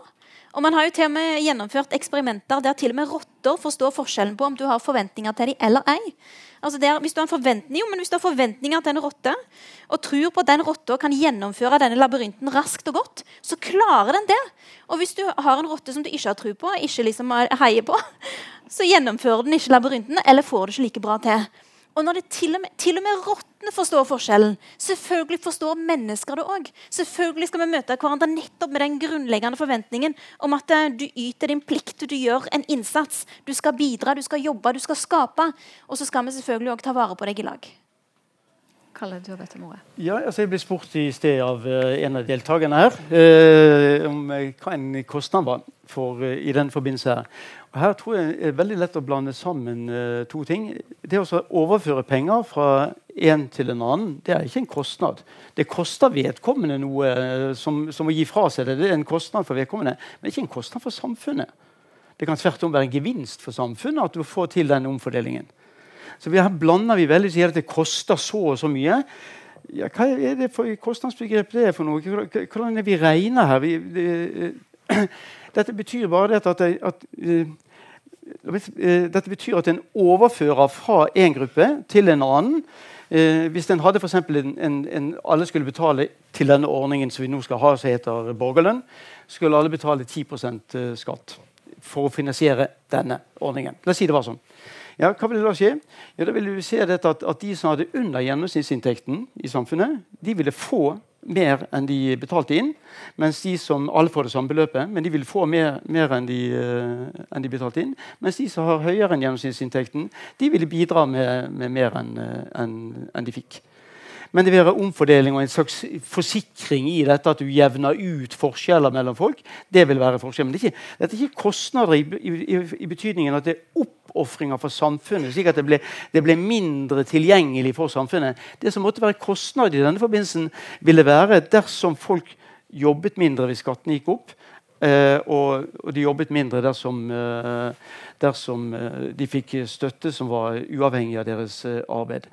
Og Man har jo til og med gjennomført eksperimenter der til og med rotter forstår forskjellen på om du har forventninger til dem eller ei. Altså der, hvis, du har jo, hvis du har forventninger til en rotte, og tror på at den rotta kan gjennomføre denne labyrinten raskt og godt, så klarer den det. Og hvis du har en rotte som du ikke har tro på, ikke liksom heier på, så gjennomfører den ikke labyrinten, eller får det ikke like bra til. Og når det til og med, til og med rottene forstår forskjellen, selvfølgelig forstår mennesker det òg. Selvfølgelig skal vi møte hverandre nettopp med den grunnleggende forventningen om at uh, du yter din plikt, du gjør en innsats. Du skal bidra, du skal jobbe, du skal skape. Og så skal vi selvfølgelig òg ta vare på deg i lag. Kalle, du har. Ja, altså jeg ble spurt i sted av uh, en av deltakerne her eh, om hva en kostnad var for, i den forbindelse. her. Og her tror jeg det er veldig lett å blande sammen eh, to ting. Det å overføre penger fra en til en annen det er ikke en kostnad. Det koster vedkommende noe som, som, å gi fra seg det. Det er en kostnad for vedkommende, men ikke en kostnad for samfunnet. Det kan tvert om være en gevinst for samfunnet at du får til den omfordelingen. Så Her blander vi veldig sier at det koster så og så mye. Ja, hva er det for kostnadsbegrep det er for noe? Hvordan er det vi regner her? Vi, det, dette betyr bare at, at, at uh, dette betyr at en overfører fra én gruppe til en annen. Eh, hvis en hadde for en, en, en, alle skulle betale til denne ordningen som vi nå skal ha, som heter borgerlønn, skulle alle betale 10% skatt for å finansiere denne ordningen. La oss si det var sånn. Ja, Hva vil da skje? Ja, da vil vi se at, at de som hadde under gjennomsnittsinntekten i samfunnet, de ville få mer enn de betalte inn. Mens de som alle får det samme beløpet, men de vil få mer, mer enn, de, uh, enn, de, betalte inn. Mens de som har høyere enn gjennomsnittsinntekten, de ville bidra med, med mer enn uh, en, en de fikk. Men det vil være omfordeling og en slags forsikring i dette at du jevner ut forskjeller mellom folk. Det vil være forskjell. Men det er ikke, dette er ikke kostnader i, i, i betydningen at det er oppofringer for samfunnet, slik at det ble, det ble, mindre tilgjengelig for samfunnet. Det som måtte være kostnad i denne forbindelsen, ville være dersom folk jobbet mindre hvis skattene gikk opp. Uh, og, og, de jobbet mindre dersom, uh, dersom uh, de fikk støtte som var uavhengig av deres arbeid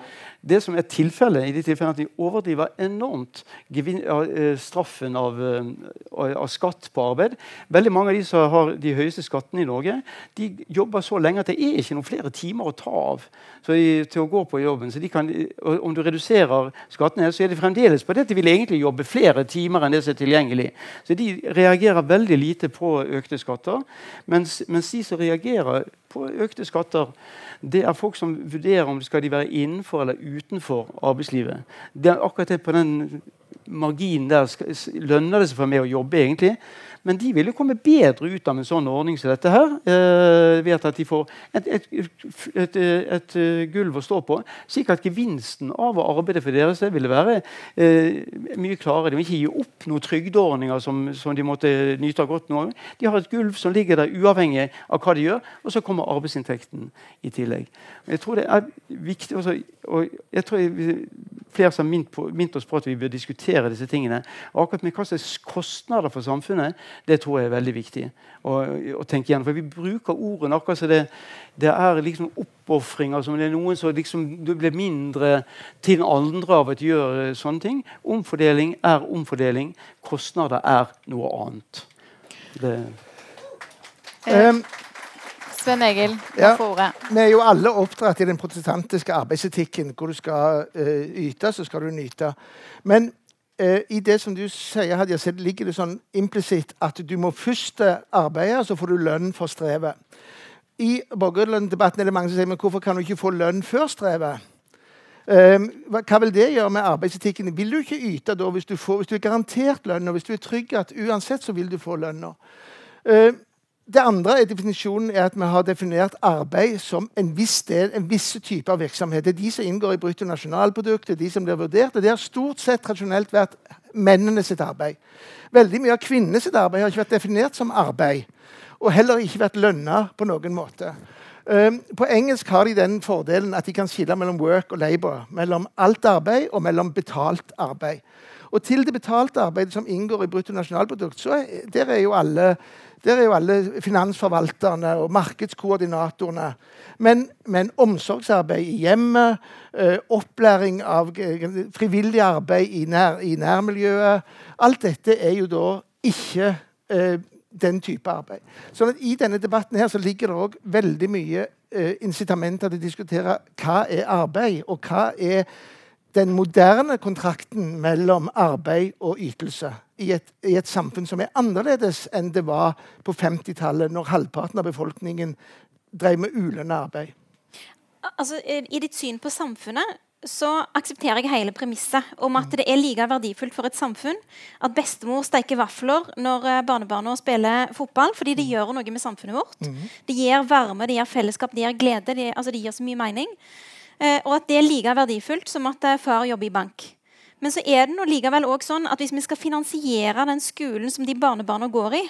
det som er tilfellet i de tilfellene at de overdriver enormt eh, straffen av, eh, av, skatt på arbeid. Veldig Mange av de som har de høyeste skattene i Norge, de jobber så lenge at det er ikke noen flere timer å ta av de, til å gå på jobben. Så kan, om du reduserer skattene, så er det fremdeles på det at de vil egentlig jobbe flere timer enn det som er tilgjengelig. Så de reagerer veldig lite på økte skatter. Mens, mens de som reagerer økte skatter, det er folk som vurderer om de skal være innenfor eller utenfor arbeidslivet. Det er akkurat det på den marginen der lønner det seg for meg å jobbe. egentlig men de vil jo komme bedre ut av en sånn ordning som dette her. Eh, ved at de får et, et, et, et, gulv å stå på. Slik at gevinsten av å arbeide for deres del ville være eh, mye klarere. De vil ikke gi opp noen trygdeordninger som, som, de måtte nyte av godt nå. De har et gulv som ligger der uavhengig av hva de gjør, og så kommer arbeidsinntekten i tillegg. Jeg tror det er viktig også, og jeg tror jeg, flere som har mint, oss på at vi bør diskutere disse tingene. Akkurat med hva slags kostnader for samfunnet det tror jeg er veldig viktig å, å tenke igjen. For vi bruker ordene akkurat som det, det er liksom oppofringer som det er noen som liksom, du blir mindre til den andre av at gjøre gjør eh, sånne ting. Omfordeling er omfordeling. Kostnader er noe annet. Det. Um, Sven Egil, ja, Vi er jo alle oppdratt i den protestantiske arbeidsetikken. Hvor du skal uh, yte, så skal du nyte. Men eh, i det som du sier, Hadia, så ligger det sånn implisitt at du må først eh, arbeide, så får du lønn for strevet. I borgerlønndebatten er det mange som sier men hvorfor kan du ikke få lønn før strevet? Um, hva vil det gjøre med arbeidsetikken? Vil du ikke yte da hvis du, får, hvis du er garantert lønn, og hvis du er trygg at uansett så vil du få lønna? Uh, det andre er definisjonen er at vi har definert arbeid som en viss del, en visse type av virksomhet. Det er de som inngår i bruttonasjonalproduktet, de som blir vurdert. og Det har stort sett tradisjonelt vært mennene sitt arbeid. Veldig mye av kvinnene sitt arbeid har ikke vært definert som arbeid. Og heller ikke vært lønna på noen måte. Um, på engelsk har de den fordelen at de kan skille mellom work og labor. Mellom alt arbeid og mellom betalt arbeid. Og til det betalte arbeidet som inngår i bruttonasjonalprodukt, så er, der er alle der er jo alle finansforvalterne og markedskoordinatorene. Men, men omsorgsarbeid i hjemmet, eh, opplæring av frivillig arbeid i, nær, i, nærmiljøet Alt dette er jo da ikke eh, den type arbeid. Så I denne debatten her så ligger det òg veldig mye eh, incitamenter til å diskutere hva er arbeid, og hva er den moderne kontrakten mellom arbeid og ytelse i et, i et, samfunn som er annerledes enn det var på 50-tallet, når halvparten av befolkningen drev med ulønnet arbeid? Altså, I ditt syn på samfunnet så aksepterer jeg hele premisset om at det er like verdifullt for et samfunn at bestemor steker vafler når eh, barnebarna spiller fotball, fordi det mm. gjør noe med samfunnet vårt. Mm. Det gir varme, det gir fellesskap, det gir glede. Det, altså det gir så mye mening. Eh, og at det er like verdifullt som at eh, far jobber i bank. Men så er det likevel også sånn at hvis vi skal finansiere den skolen som de barnebarna går i,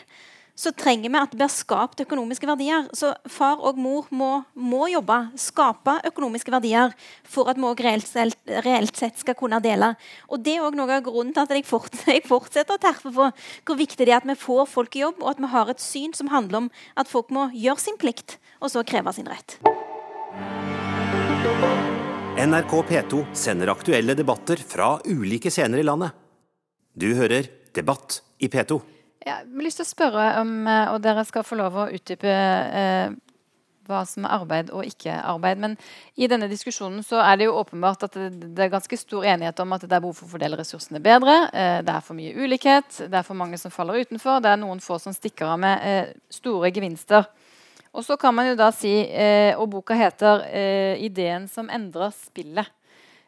så trenger vi at det blir skapt økonomiske verdier. Så far og mor må, må jobbe, skape økonomiske verdier for at vi òg reelt, reelt, sett skal kunne dele. Og Det er også noe av grunnen til at jeg fortsetter, jeg fortsetter å terpe på hvor viktig det er at vi får folk i jobb, og at vi har et syn som handler om at folk må gjøre sin plikt, og så kreve sin rett. NRK P2 sender aktuelle debatter fra ulike scener i landet. Du hører Debatt i P2. Jeg har lyst til å spørre om, eh, og dere skal få lov å utdype eh, hva som er arbeid og ikke arbeid. Men i denne diskusjonen så er det jo åpenbart at det er ganske stor enighet om at det er behov for å fordele ressursene bedre. Eh, det er for mye ulikhet, det er for mange som faller utenfor. Det er noen få som stikker av med eh, store gevinster. Og så kan man jo da si, eh, og boka heter eh, 'Ideen som endrer spillet'.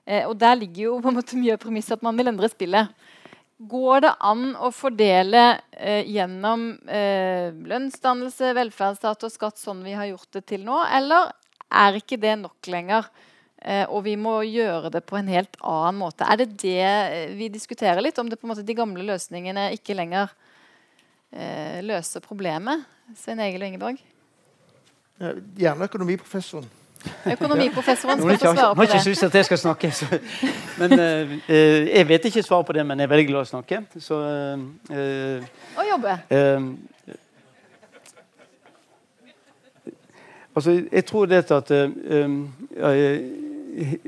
Eh, og der ligger jo på en måte mye av premisset at man vil endre spillet. Går det an å fordele eh, gjennom eh, lønnsdannelse, velferdsstat og skatt sånn vi har gjort det til nå, eller er ikke det nok lenger? Eh, og vi må gjøre det på en helt annen måte. Er det det vi diskuterer litt? Om det på en måte de gamle løsningene ikke lenger løser problemet? Svein Egil og Ingeborg? Gjerne økonomiprofessoren. Økonomiprofessoren skal få svare på det. Nå har ikke lyst til at jeg skal snakke. Så. Men uh, Jeg vet ikke svaret på det, men jeg er veldig glad i å snakke. Så, uh, og jobbe. Uh, altså, jeg tror det at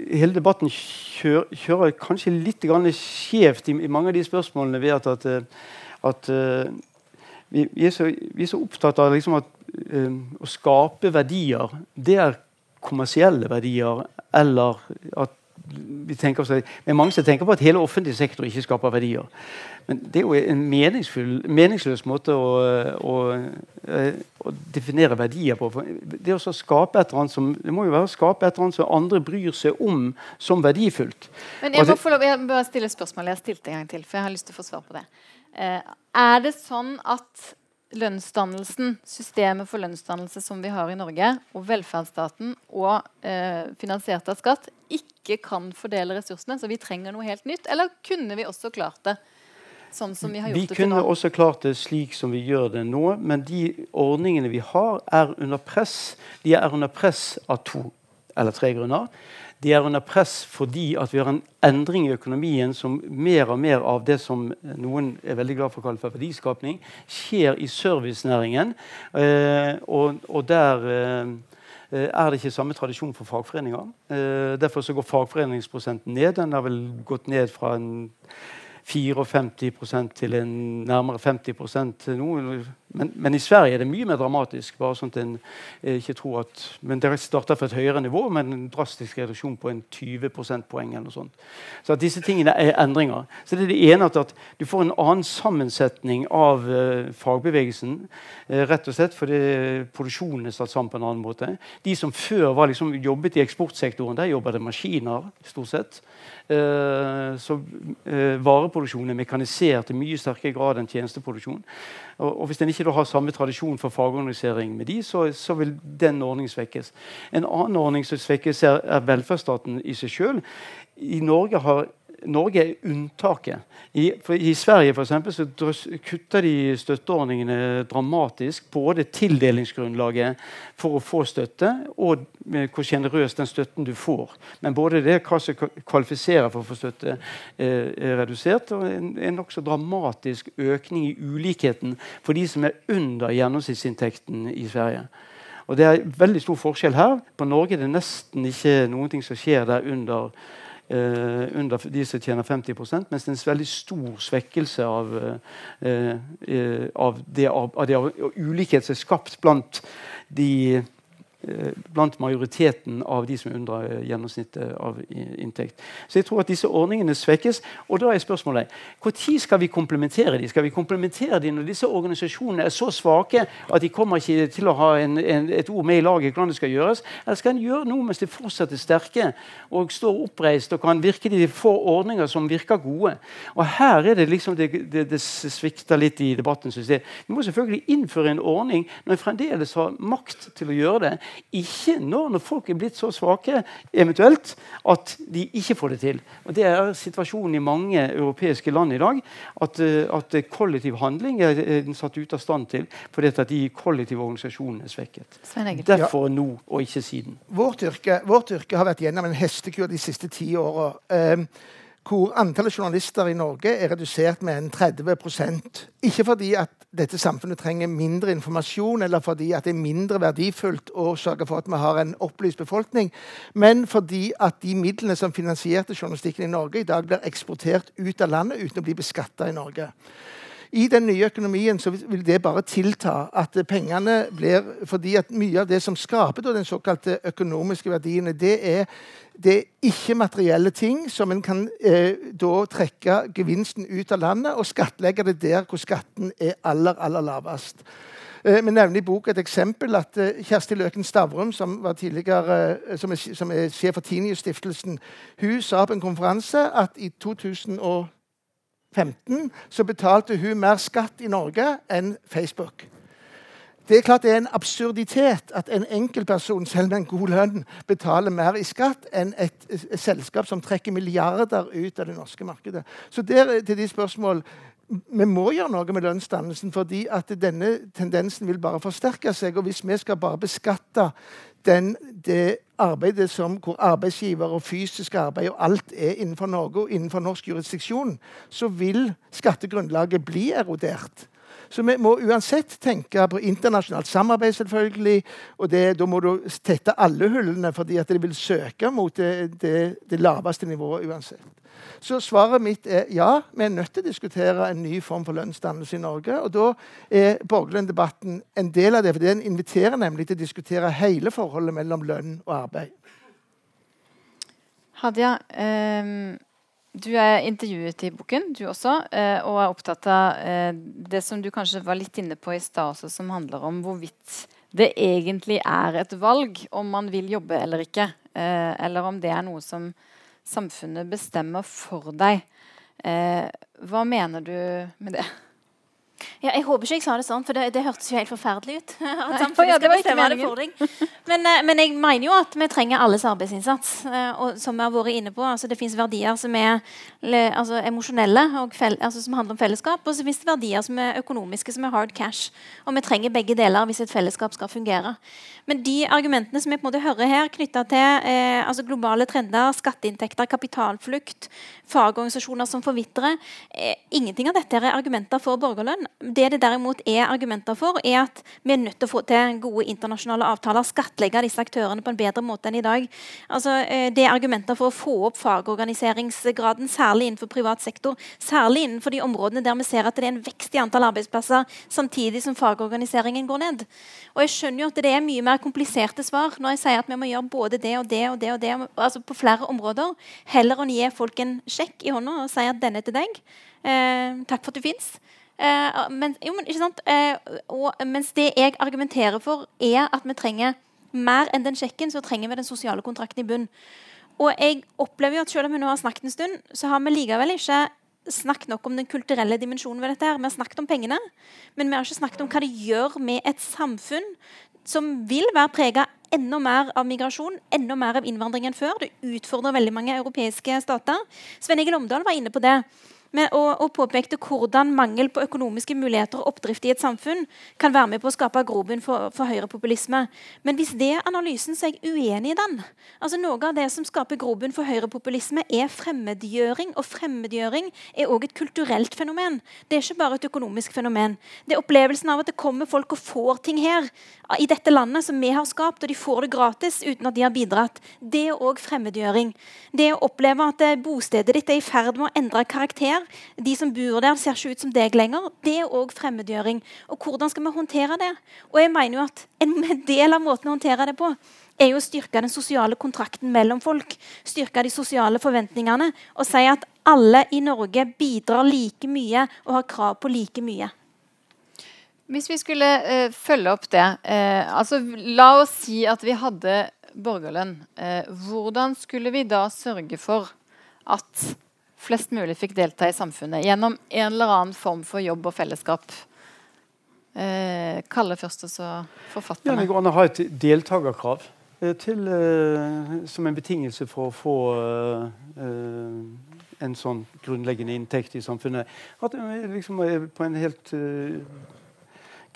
hele debatten kjører, kjører kanskje litt skjevt i, i, mange av de spørsmålene ved at, at, at vi, vi, er så, vi, er så, opptatt av liksom at å skape verdier, det er kommersielle verdier. Eller at vi tenker oss, er mange som tenker på at hele offentlig sektor ikke skaper verdier. Men det er jo en meningsløs måte å, å, eh, å, definere verdier på. Det, å skape et eller annet som, det må jo være å skape et eller annet som andre bryr seg om som verdifullt. Men Jeg må få lov, jeg bare stille spørsmål. Jeg har stilt det en gang til, for jeg har lyst til å få svar på det. Eh, er det sånn at lønnsdannelsen, systemet for lønnsdannelse som vi har i Norge, og velferdsstaten og eh, finansiert av skatt, ikke kan fordele ressursene, så vi trenger noe helt nytt? Eller kunne vi også klart det? Sånn som Vi har gjort vi det til kunne også klart det slik som vi gjør det nå, men de ordningene vi har, er under press. De er under press av to eller tre grunner. De er under press fordi at vi har en endring i økonomien som mer og mer av det som noen er veldig glad for å kalle for verdiskapning, skjer i servicenæringen. Eh, og, og, der eh, er det ikke samme tradisjon for fagforeninger. Eh, derfor så går fagforeningsprosenten ned. Den har vel gått ned fra en 54 til en nærmere 50% nå. Men, men, i Sverige er det mye mer dramatisk. bare sånn at en eh, ikke tror at, men Det starter fra et høyere nivå, men en drastisk reduksjon på en 20 prosentpoeng. eller noe sånt. Så at disse tingene er endringer. Så det er det ene at, at du får en annen sammensetning av uh, fagbevegelsen. Uh, rett og slett fordi produksjonen er satt sammen på en annen måte. De som før var liksom, jobbet i eksportsektoren, der jobber det maskiner. stort sett. Uh, så vareproduksjonen er mekanisert i mye sterkere grad enn tjenesteproduksjon. Og, og Hvis den ikke har samme tradisjon for fagorganisering med de, så, så, vil den ordningen svekkes. En annen ordning som svekkes, er, er velferdsstaten i seg sjøl. I Norge har Norge er unntaket. I, I, Sverige for eksempel, så drøs, kutter de støtteordningene dramatisk. Både tildelingsgrunnlaget for å få støtte, og hvor sjenerøs den støtten du får. Men både det hva som kvalifiserer for å få støtte, er, er redusert, og en, en nokså dramatisk økning i ulikheten for de som er under gjennomsnittsinntekten i Sverige. Og Det er veldig stor forskjell her. På Norge er det nesten ikke noe som skjer der under under de som tjener 50% mens det er en veldig stor svekkelse av, uh, uh, av, det, av, av det ulikhet som er skapt blant de Eh, blant majoriteten av de som er eh, gjennomsnittet av inntekt. Så jeg tror at disse ordningene svekkes. Og da er spørsmålet når skal vi komplementere dem? Skal vi komplementere dem når disse organisasjonene er så svake at de kommer ikke til å ha en, en, et ord med i laget hvordan det skal gjøres? Eller skal en gjøre noe mens de fortsatt er sterke og står oppreist og kan virke de får ordninger som virker gode? Og her er det liksom det, det, det svikter litt i debatten. syns jeg. Vi må selvfølgelig innføre en ordning når vi fremdeles har makt til å gjøre det ikke når, når folk er blitt så svake eventuelt at de ikke får det til. Og Det er situasjonen i mange europeiske land i dag. At, eh, at kollektiv handling er, er satt ut av stand til fordi at de kollektive organisasjonene er svekket. Derfor nå, og ikke siden. Vårt yrke, vårt yrke har vært gjennom en hestekur de siste ti åra. Eh, hvor antallet journalister i Norge er redusert med en 30% Ikke fordi at dette samfunnet trenger mindre informasjon, eller fordi at det er mindre verdifullt å sørge for at vi har en opplyst befolkning, men fordi at de midlene som finansierte journalistikken i Norge, i dag blir eksportert ut av landet uten å bli beskatta i Norge. I den nye økonomien vil det bare tilta at pengene blir Fordi at mye av det som skaper den såkalte økonomiske verdiene, det er det er ikke-materielle ting som en kan eh, da trekke gevinsten ut av landet og skattlegge det der hvor skatten er aller, aller lavest. Eh, vi nevner i boka et eksempel at eh, Kjersti Løken Stavrum, som, eh, som, er, som er sjef for Tinius-stiftelsen, hun sa på en konferanse at i 2015 så betalte hun mer skatt i Norge enn Facebook. Det er klart det er en absurditet at en enkeltperson selv med en god lønn betaler mer i skatt enn et selskap som trekker milliarder ut av det norske markedet. Så der til de spørsmål vi må gjøre noe med lønnsdannelsen, fordi at denne tendensen vil bare forsterke seg. Og hvis vi skal bare beskatte den, det arbeidet som, hvor arbeidsgiver og fysisk arbeid og alt er innenfor Norge og innenfor norsk jurisdiksjon, så vil skattegrunnlaget bli erodert. Så vi må uansett tenke på internasjonalt samarbeid, selvfølgelig. Og det, da må du tette alle hullene, fordi at de vil søke mot det, det, det laveste nivået uansett. Så svaret mitt er ja, vi er nødt til å diskutere en ny form for lønnsdannelse i Norge. Og da er borgerlønndebatten en del av det. for Den inviterer nemlig til å diskutere hele forholdet mellom lønn og arbeid. Hadia, um du er intervjuet i boken, du også, eh, og er opptatt av eh, det som du kanskje var litt inne på i stad som handler om hvorvidt det egentlig er et valg om man vil jobbe eller ikke. Eh, eller om det er noe som samfunnet bestemmer for deg. Hva mener du med det? Ja, jeg håper ikke jeg sa det sånn, for det, det hørtes jo helt forferdelig ut. at ja, det var ikke det for deg. Men, eh, men, jeg mener jo at vi trenger alles arbeidsinnsats. Eh, og som vi har vært inne på, altså Det fins verdier som er altså, emosjonelle, altså, som handler om fellesskap. Og så fins det verdier som er økonomiske, som er hard cash. Og vi trenger begge deler hvis et fellesskap skal fungere. Men de argumentene som vi på en måte hører her, knytta til eh, altså globale trender, skatteinntekter, kapitalflukt, fagorganisasjoner som forvitrer eh, Ingenting av dette er argumenter for borgerlønn. Det det derimot er argumenter for, er at vi er nødt til å få til gode internasjonale avtaler. Skattlegge disse aktørene på en bedre måte enn i dag. Altså, eh, det er argumenter for å få opp fagorganiseringsgraden, særlig innenfor privat sektor. Særlig innenfor de områdene der vi ser at det er en vekst i antall arbeidsplasser, samtidig som fagorganiseringen går ned. Og jeg skjønner jo at det er mye mer kompliserte svar når jeg sier at vi må gjøre både det og det og det, og det altså på flere områder. Heller enn å gi folk en sjekk i hånda og si at denne er til deg. Eh, takk for at du fins. Eh, men, jo, men, eh, og, mens det jeg argumenterer for, er at vi trenger mer enn den sjekken, så trenger vi den sosiale kontrakten i bunn. Og jeg opplever jo at selv om vi nå har snakket en stund, så har vi likevel ikke snakket nok om den kulturelle dimensjonen ved dette. her. Vi har snakket om pengene, men vi har ikke snakket om hva det gjør med et samfunn som vil være prega enda mer av migrasjon, enda mer av innvandring enn før. Det utfordrer veldig mange europeiske stater. Sven Egil Omdal var inne på det med, og, og, påpekte hvordan mangel på økonomiske muligheter og oppdrift i et samfunn kan være med på å skape grobunn for, for høyrepopulisme. Men hvis det er analysen, så er jeg uenig i den. Altså Noe av det som skaper grobunn for høyrepopulisme, er fremmedgjøring. Og fremmedgjøring er òg et kulturelt fenomen. Det er ikke bare et økonomisk fenomen. Det er opplevelsen av at det kommer folk og får ting her i dette landet som vi har skapt, og de får det gratis uten at de har bidratt. Det er òg fremmedgjøring. Det å oppleve at eh, bostedet ditt er i ferd med å endre karakter der. De som bor der, ser ikke ut som deg lenger. Det er òg fremmedgjøring. Og hvordan skal vi håndtere det? Og jeg mener jo at En del av måten å håndtere det på er jo å styrke den sosiale kontrakten mellom folk. Styrke de sosiale forventningene og si at alle i Norge bidrar like mye og har krav på like mye. Hvis vi skulle uh, følge opp det uh, altså La oss si at vi hadde borgerlønn. Uh, hvordan skulle vi da sørge for at flest mulig fikk delta i samfunnet gjennom en eller annen form for jobb og fellesskap. Eh, Kalle først, og så forfatterne. Ja, det går an å ha et deltakerkrav eh, til, eh, som en betingelse for å få eh, eh, en sånn grunnleggende inntekt i samfunnet. At liksom, på en helt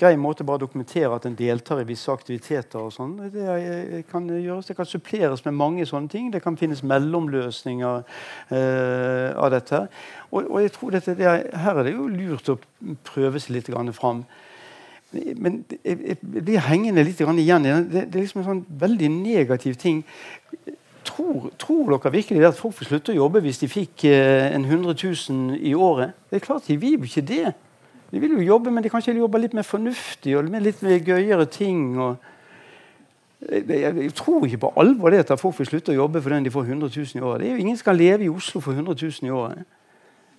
grei måte bare dokumentere at en deltar i visse aktiviteter. og sånn. Det kan gjøres, det kan suppleres med mange sånne ting. Det kan finnes mellomløsninger eh, av dette. Og, og jeg tror dette, det er, Her er det jo lurt å prøve seg litt fram. Men jeg blir hengende litt igjen. Det, det er liksom en sånn veldig negativ ting. Tror, tror, dere virkelig at folk får slutte å jobbe hvis de fikk eh, en 100 000 i året? Det er klart De vil jo ikke det. De vil jo jobbe, men de kanskje jobbe litt mer fornuftig og med litt mer gøyere ting. Jeg, jeg, jeg, tror ikke på alvor det at folk vil slutte å jobbe for den de får 100 000 i året. Ingen som kan leve i Oslo for 100 000 i året.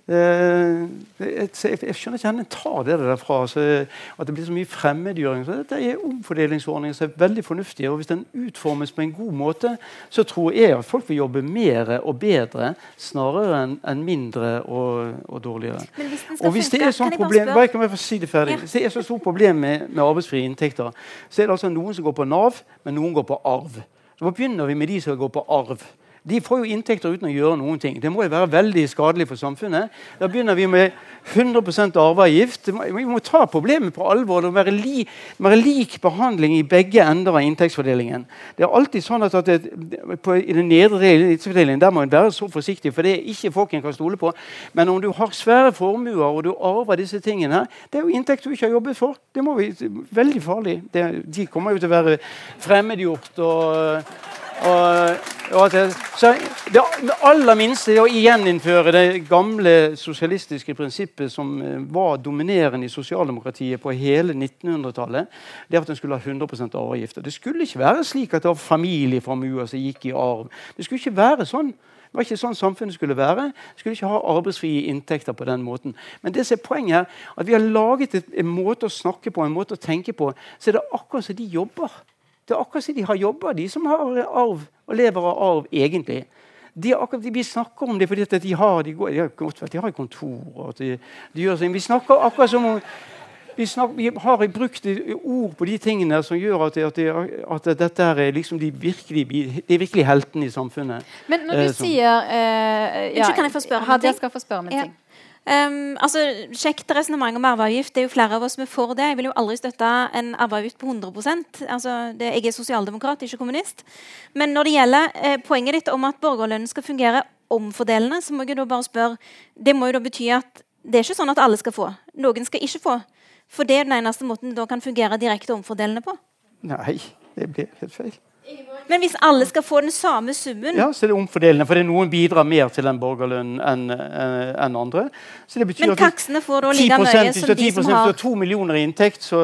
Eh, jeg, skjønner ikke hvordan en tar det derfra. At det blir så mye fremmedgjøring. Så dette er omfordelingsordninger som er veldig fornuftige. og Hvis den utformes på en god måte, så tror jeg at folk vil jobbe mer og bedre snarere enn en mindre og, og dårligere. Og hvis det er sånn problem, bare kan jeg få si det ferdig. Hvis det er så stort problem med, med arbeidsfrie inntekter, så er det altså noen som går på Nav, men noen går på arv. Så begynner vi med de som går på arv de får jo inntekter uten å gjøre noen ting. Det må jo være veldig skadelig for samfunnet. Da begynner vi med 100% arveavgift. Vi må ta problemet på alvor. Må være, li, være lik behandling i begge ender av inntektsfordelingen. Det er alltid sånn at, at det, på, I den nedre inntektsfordelingen der må en være så forsiktig, for det er ikke folk en kan stole på. Men om du har svære formuer og du arver disse tingene, det er jo inntekt du ikke har jobbet for. Det må vi, veldig farlig. Det, de kommer jo til å være fremmedgjort. og og, og så det, aller minste er å gjeninnføre det gamle sosialistiske prinsippet som eh, var dominerende i sosialdemokratiet på hele 1900-tallet. Det at en skulle ha 100% arveavgifter. Det skulle ikke være slik at det var familieformuer som gikk i arv. Det skulle ikke være sånn. Det var ikke sånn samfunnet skulle være. Skulle ikke ha arbeidsfrie inntekter på den måten. Men det som er poenget her, at vi har laget en måte å snakke på, en måte å tenke på, så er det akkurat som de jobber. Det er akkurat som de har jobber, de som har arv og lever av arv, egentlig. De, akkurat, vi snakker om det fordi de har, de går, de har, de har kontor. De, de gjør sånn. Vi snakker akkurat som om vi, snakker, vi, har brukt ord på de tingene som gjør at, at, at dette er liksom de virkelig, de virkelig heltene i samfunnet. Men når du eh, sier eh, ja, Kan jeg få spørre om en ting? Um, altså, Kjekt resonnement om arveavgift. Det er jo flere av oss som er for det. Jeg vil jo aldri støtte en arveavgift på 100% altså, det, Jeg er sosialdemokrat, ikke kommunist. Men når det gjelder eh, poenget ditt om at borgerlønnen skal fungere omfordelende, så må jeg da bare spørre Det må jo da bety at det er ikke sånn at alle skal få. Noen skal ikke få. For det er den eneste måten det da kan fungere direkte omfordelende på. Nei, det blir helt feil. Men hvis alle skal få den samme summen Ja, så er det omfordelende. Fordi noen bidrar mer til den borgerlønnen enn eh, en andre. Men taksene får da like mye som de som har Hvis du har to millioner i inntekt, så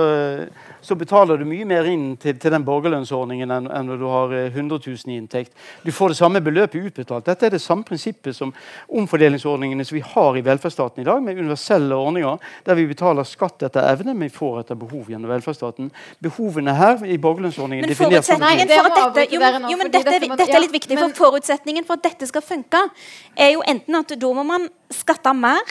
så betaler du mye mer inn til, til den borgerlønnsordningen enn, enn, når du har 100 eh, 000 i inntekt. Du får det samme beløpet utbetalt. Dette er det samme prinsippet som omfordelingsordningene som vi har i velferdsstaten i dag, med universelle ordninger der vi betaler skatt etter evne, men vi får etter behov gjennom velferdsstaten. Behovene her i borgerlønnsordningen definerer... for at dette, jo, jo, men dette, dette, er litt viktig, for Forutsetningen for at dette skal funke, er jo enten at da må man skatte mer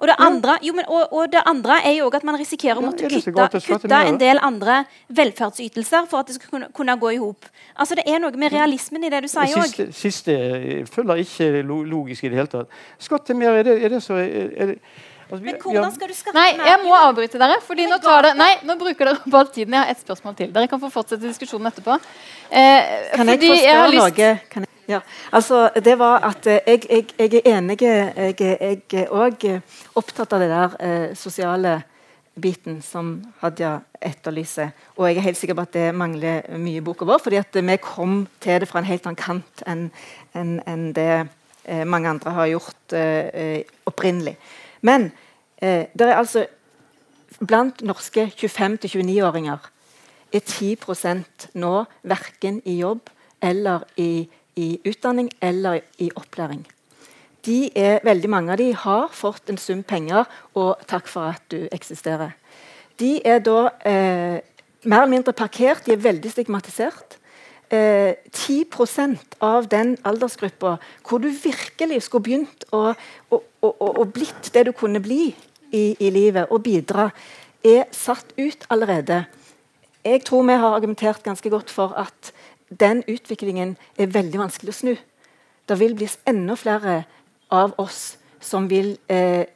Og det, andre, jo, men, og, og det andre er jo at man risikerer å måtte kutte, kutte en del andre velferdsytelser for at det skal kunne, kunne gå i hop. Altså, det er noe med realismen i det du sier òg. siste, siste eh, følger ikke logisk i det hele tatt. Skatt til mer, er det, er det så er, det, altså, Men hvordan skal du skatte Nei, mer? jeg må avbryte dere. fordi nå tar det, nei, nå bruker dere opp all tiden. Jeg har ett spørsmål til. Dere kan få fortsette diskusjonen etterpå. Eh, Kan jeg fordi få jeg har lyst- noe? Kan jeg, ja. altså, det var at eh, jeg, jeg, jeg er enig Jeg, jeg er òg opptatt av det der eh, sosiale biten som Hadia etterlyser. Og jeg er helt sikker på at det mangler mye i boka vår, fordi at vi kom til det fra en helt annen kant enn en, en det eh, mange andre har gjort eh, eh, opprinnelig. Men eh, det er altså blant norske 25-29-åringer er 10% nå verken i jobb eller i, i utdanning eller i opplæring. Er, veldig mange av de har fått en sum penger, og takk for at du eksisterer. De er da eh, mer eller mindre parkert, de er veldig stigmatisert. Eh, 10% av den aldersgruppa hvor du virkelig skulle begynt å, å, å, å blitt det du kunne bli i, i livet, og bidra, er satt ut allerede. Jeg tror vi har argumentert ganske godt for at den utviklingen er veldig vanskelig å snu. Det vil bli enda flere av oss som vil eh,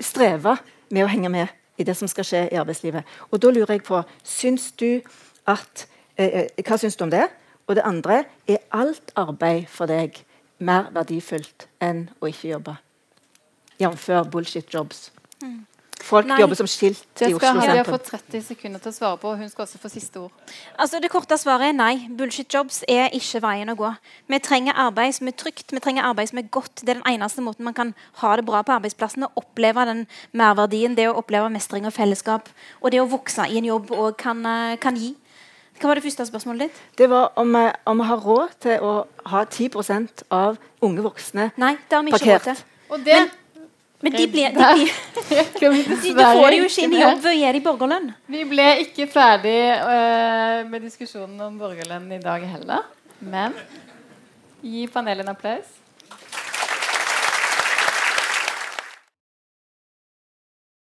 streve med å henge med i det som skal skje i arbeidslivet. Og da lurer jeg på Syns du at eh, eh, Hva syns du om det? Og det andre er alt arbeid for deg mer verdifullt enn å ikke jobbe? Jf. bullshit jobs. Folk Nei. jobber som skilt i Oslo skal Hadia sentrum. få 30 sekunder til å svare på. og Hun skal også få siste ord. Altså, det korte svaret er nei. Bullshit jobs er ikke veien å gå. Vi trenger arbeid som er trygt, vi trenger arbeid som er godt. Det er den eneste måten man kan ha det bra på arbeidsplassen og oppleve den merverdien, det å oppleve mestring og fellesskap, og det å vokse i en jobb og kan, eh, kan gi. Hva var det første spørsmålet ditt? Det var om vi, om vi har råd til å ha 10% av unge voksne Nei, det har vi ikke Parkert. råd til. Og det Men de, ble, de, de, blir, de, får jo ikke inn i jobb ved å gi dem borgerlønn. Vi ble ikke ferdig uh, med diskusjonen om borgerlønn i dag heller. Men gi panelet en applaus.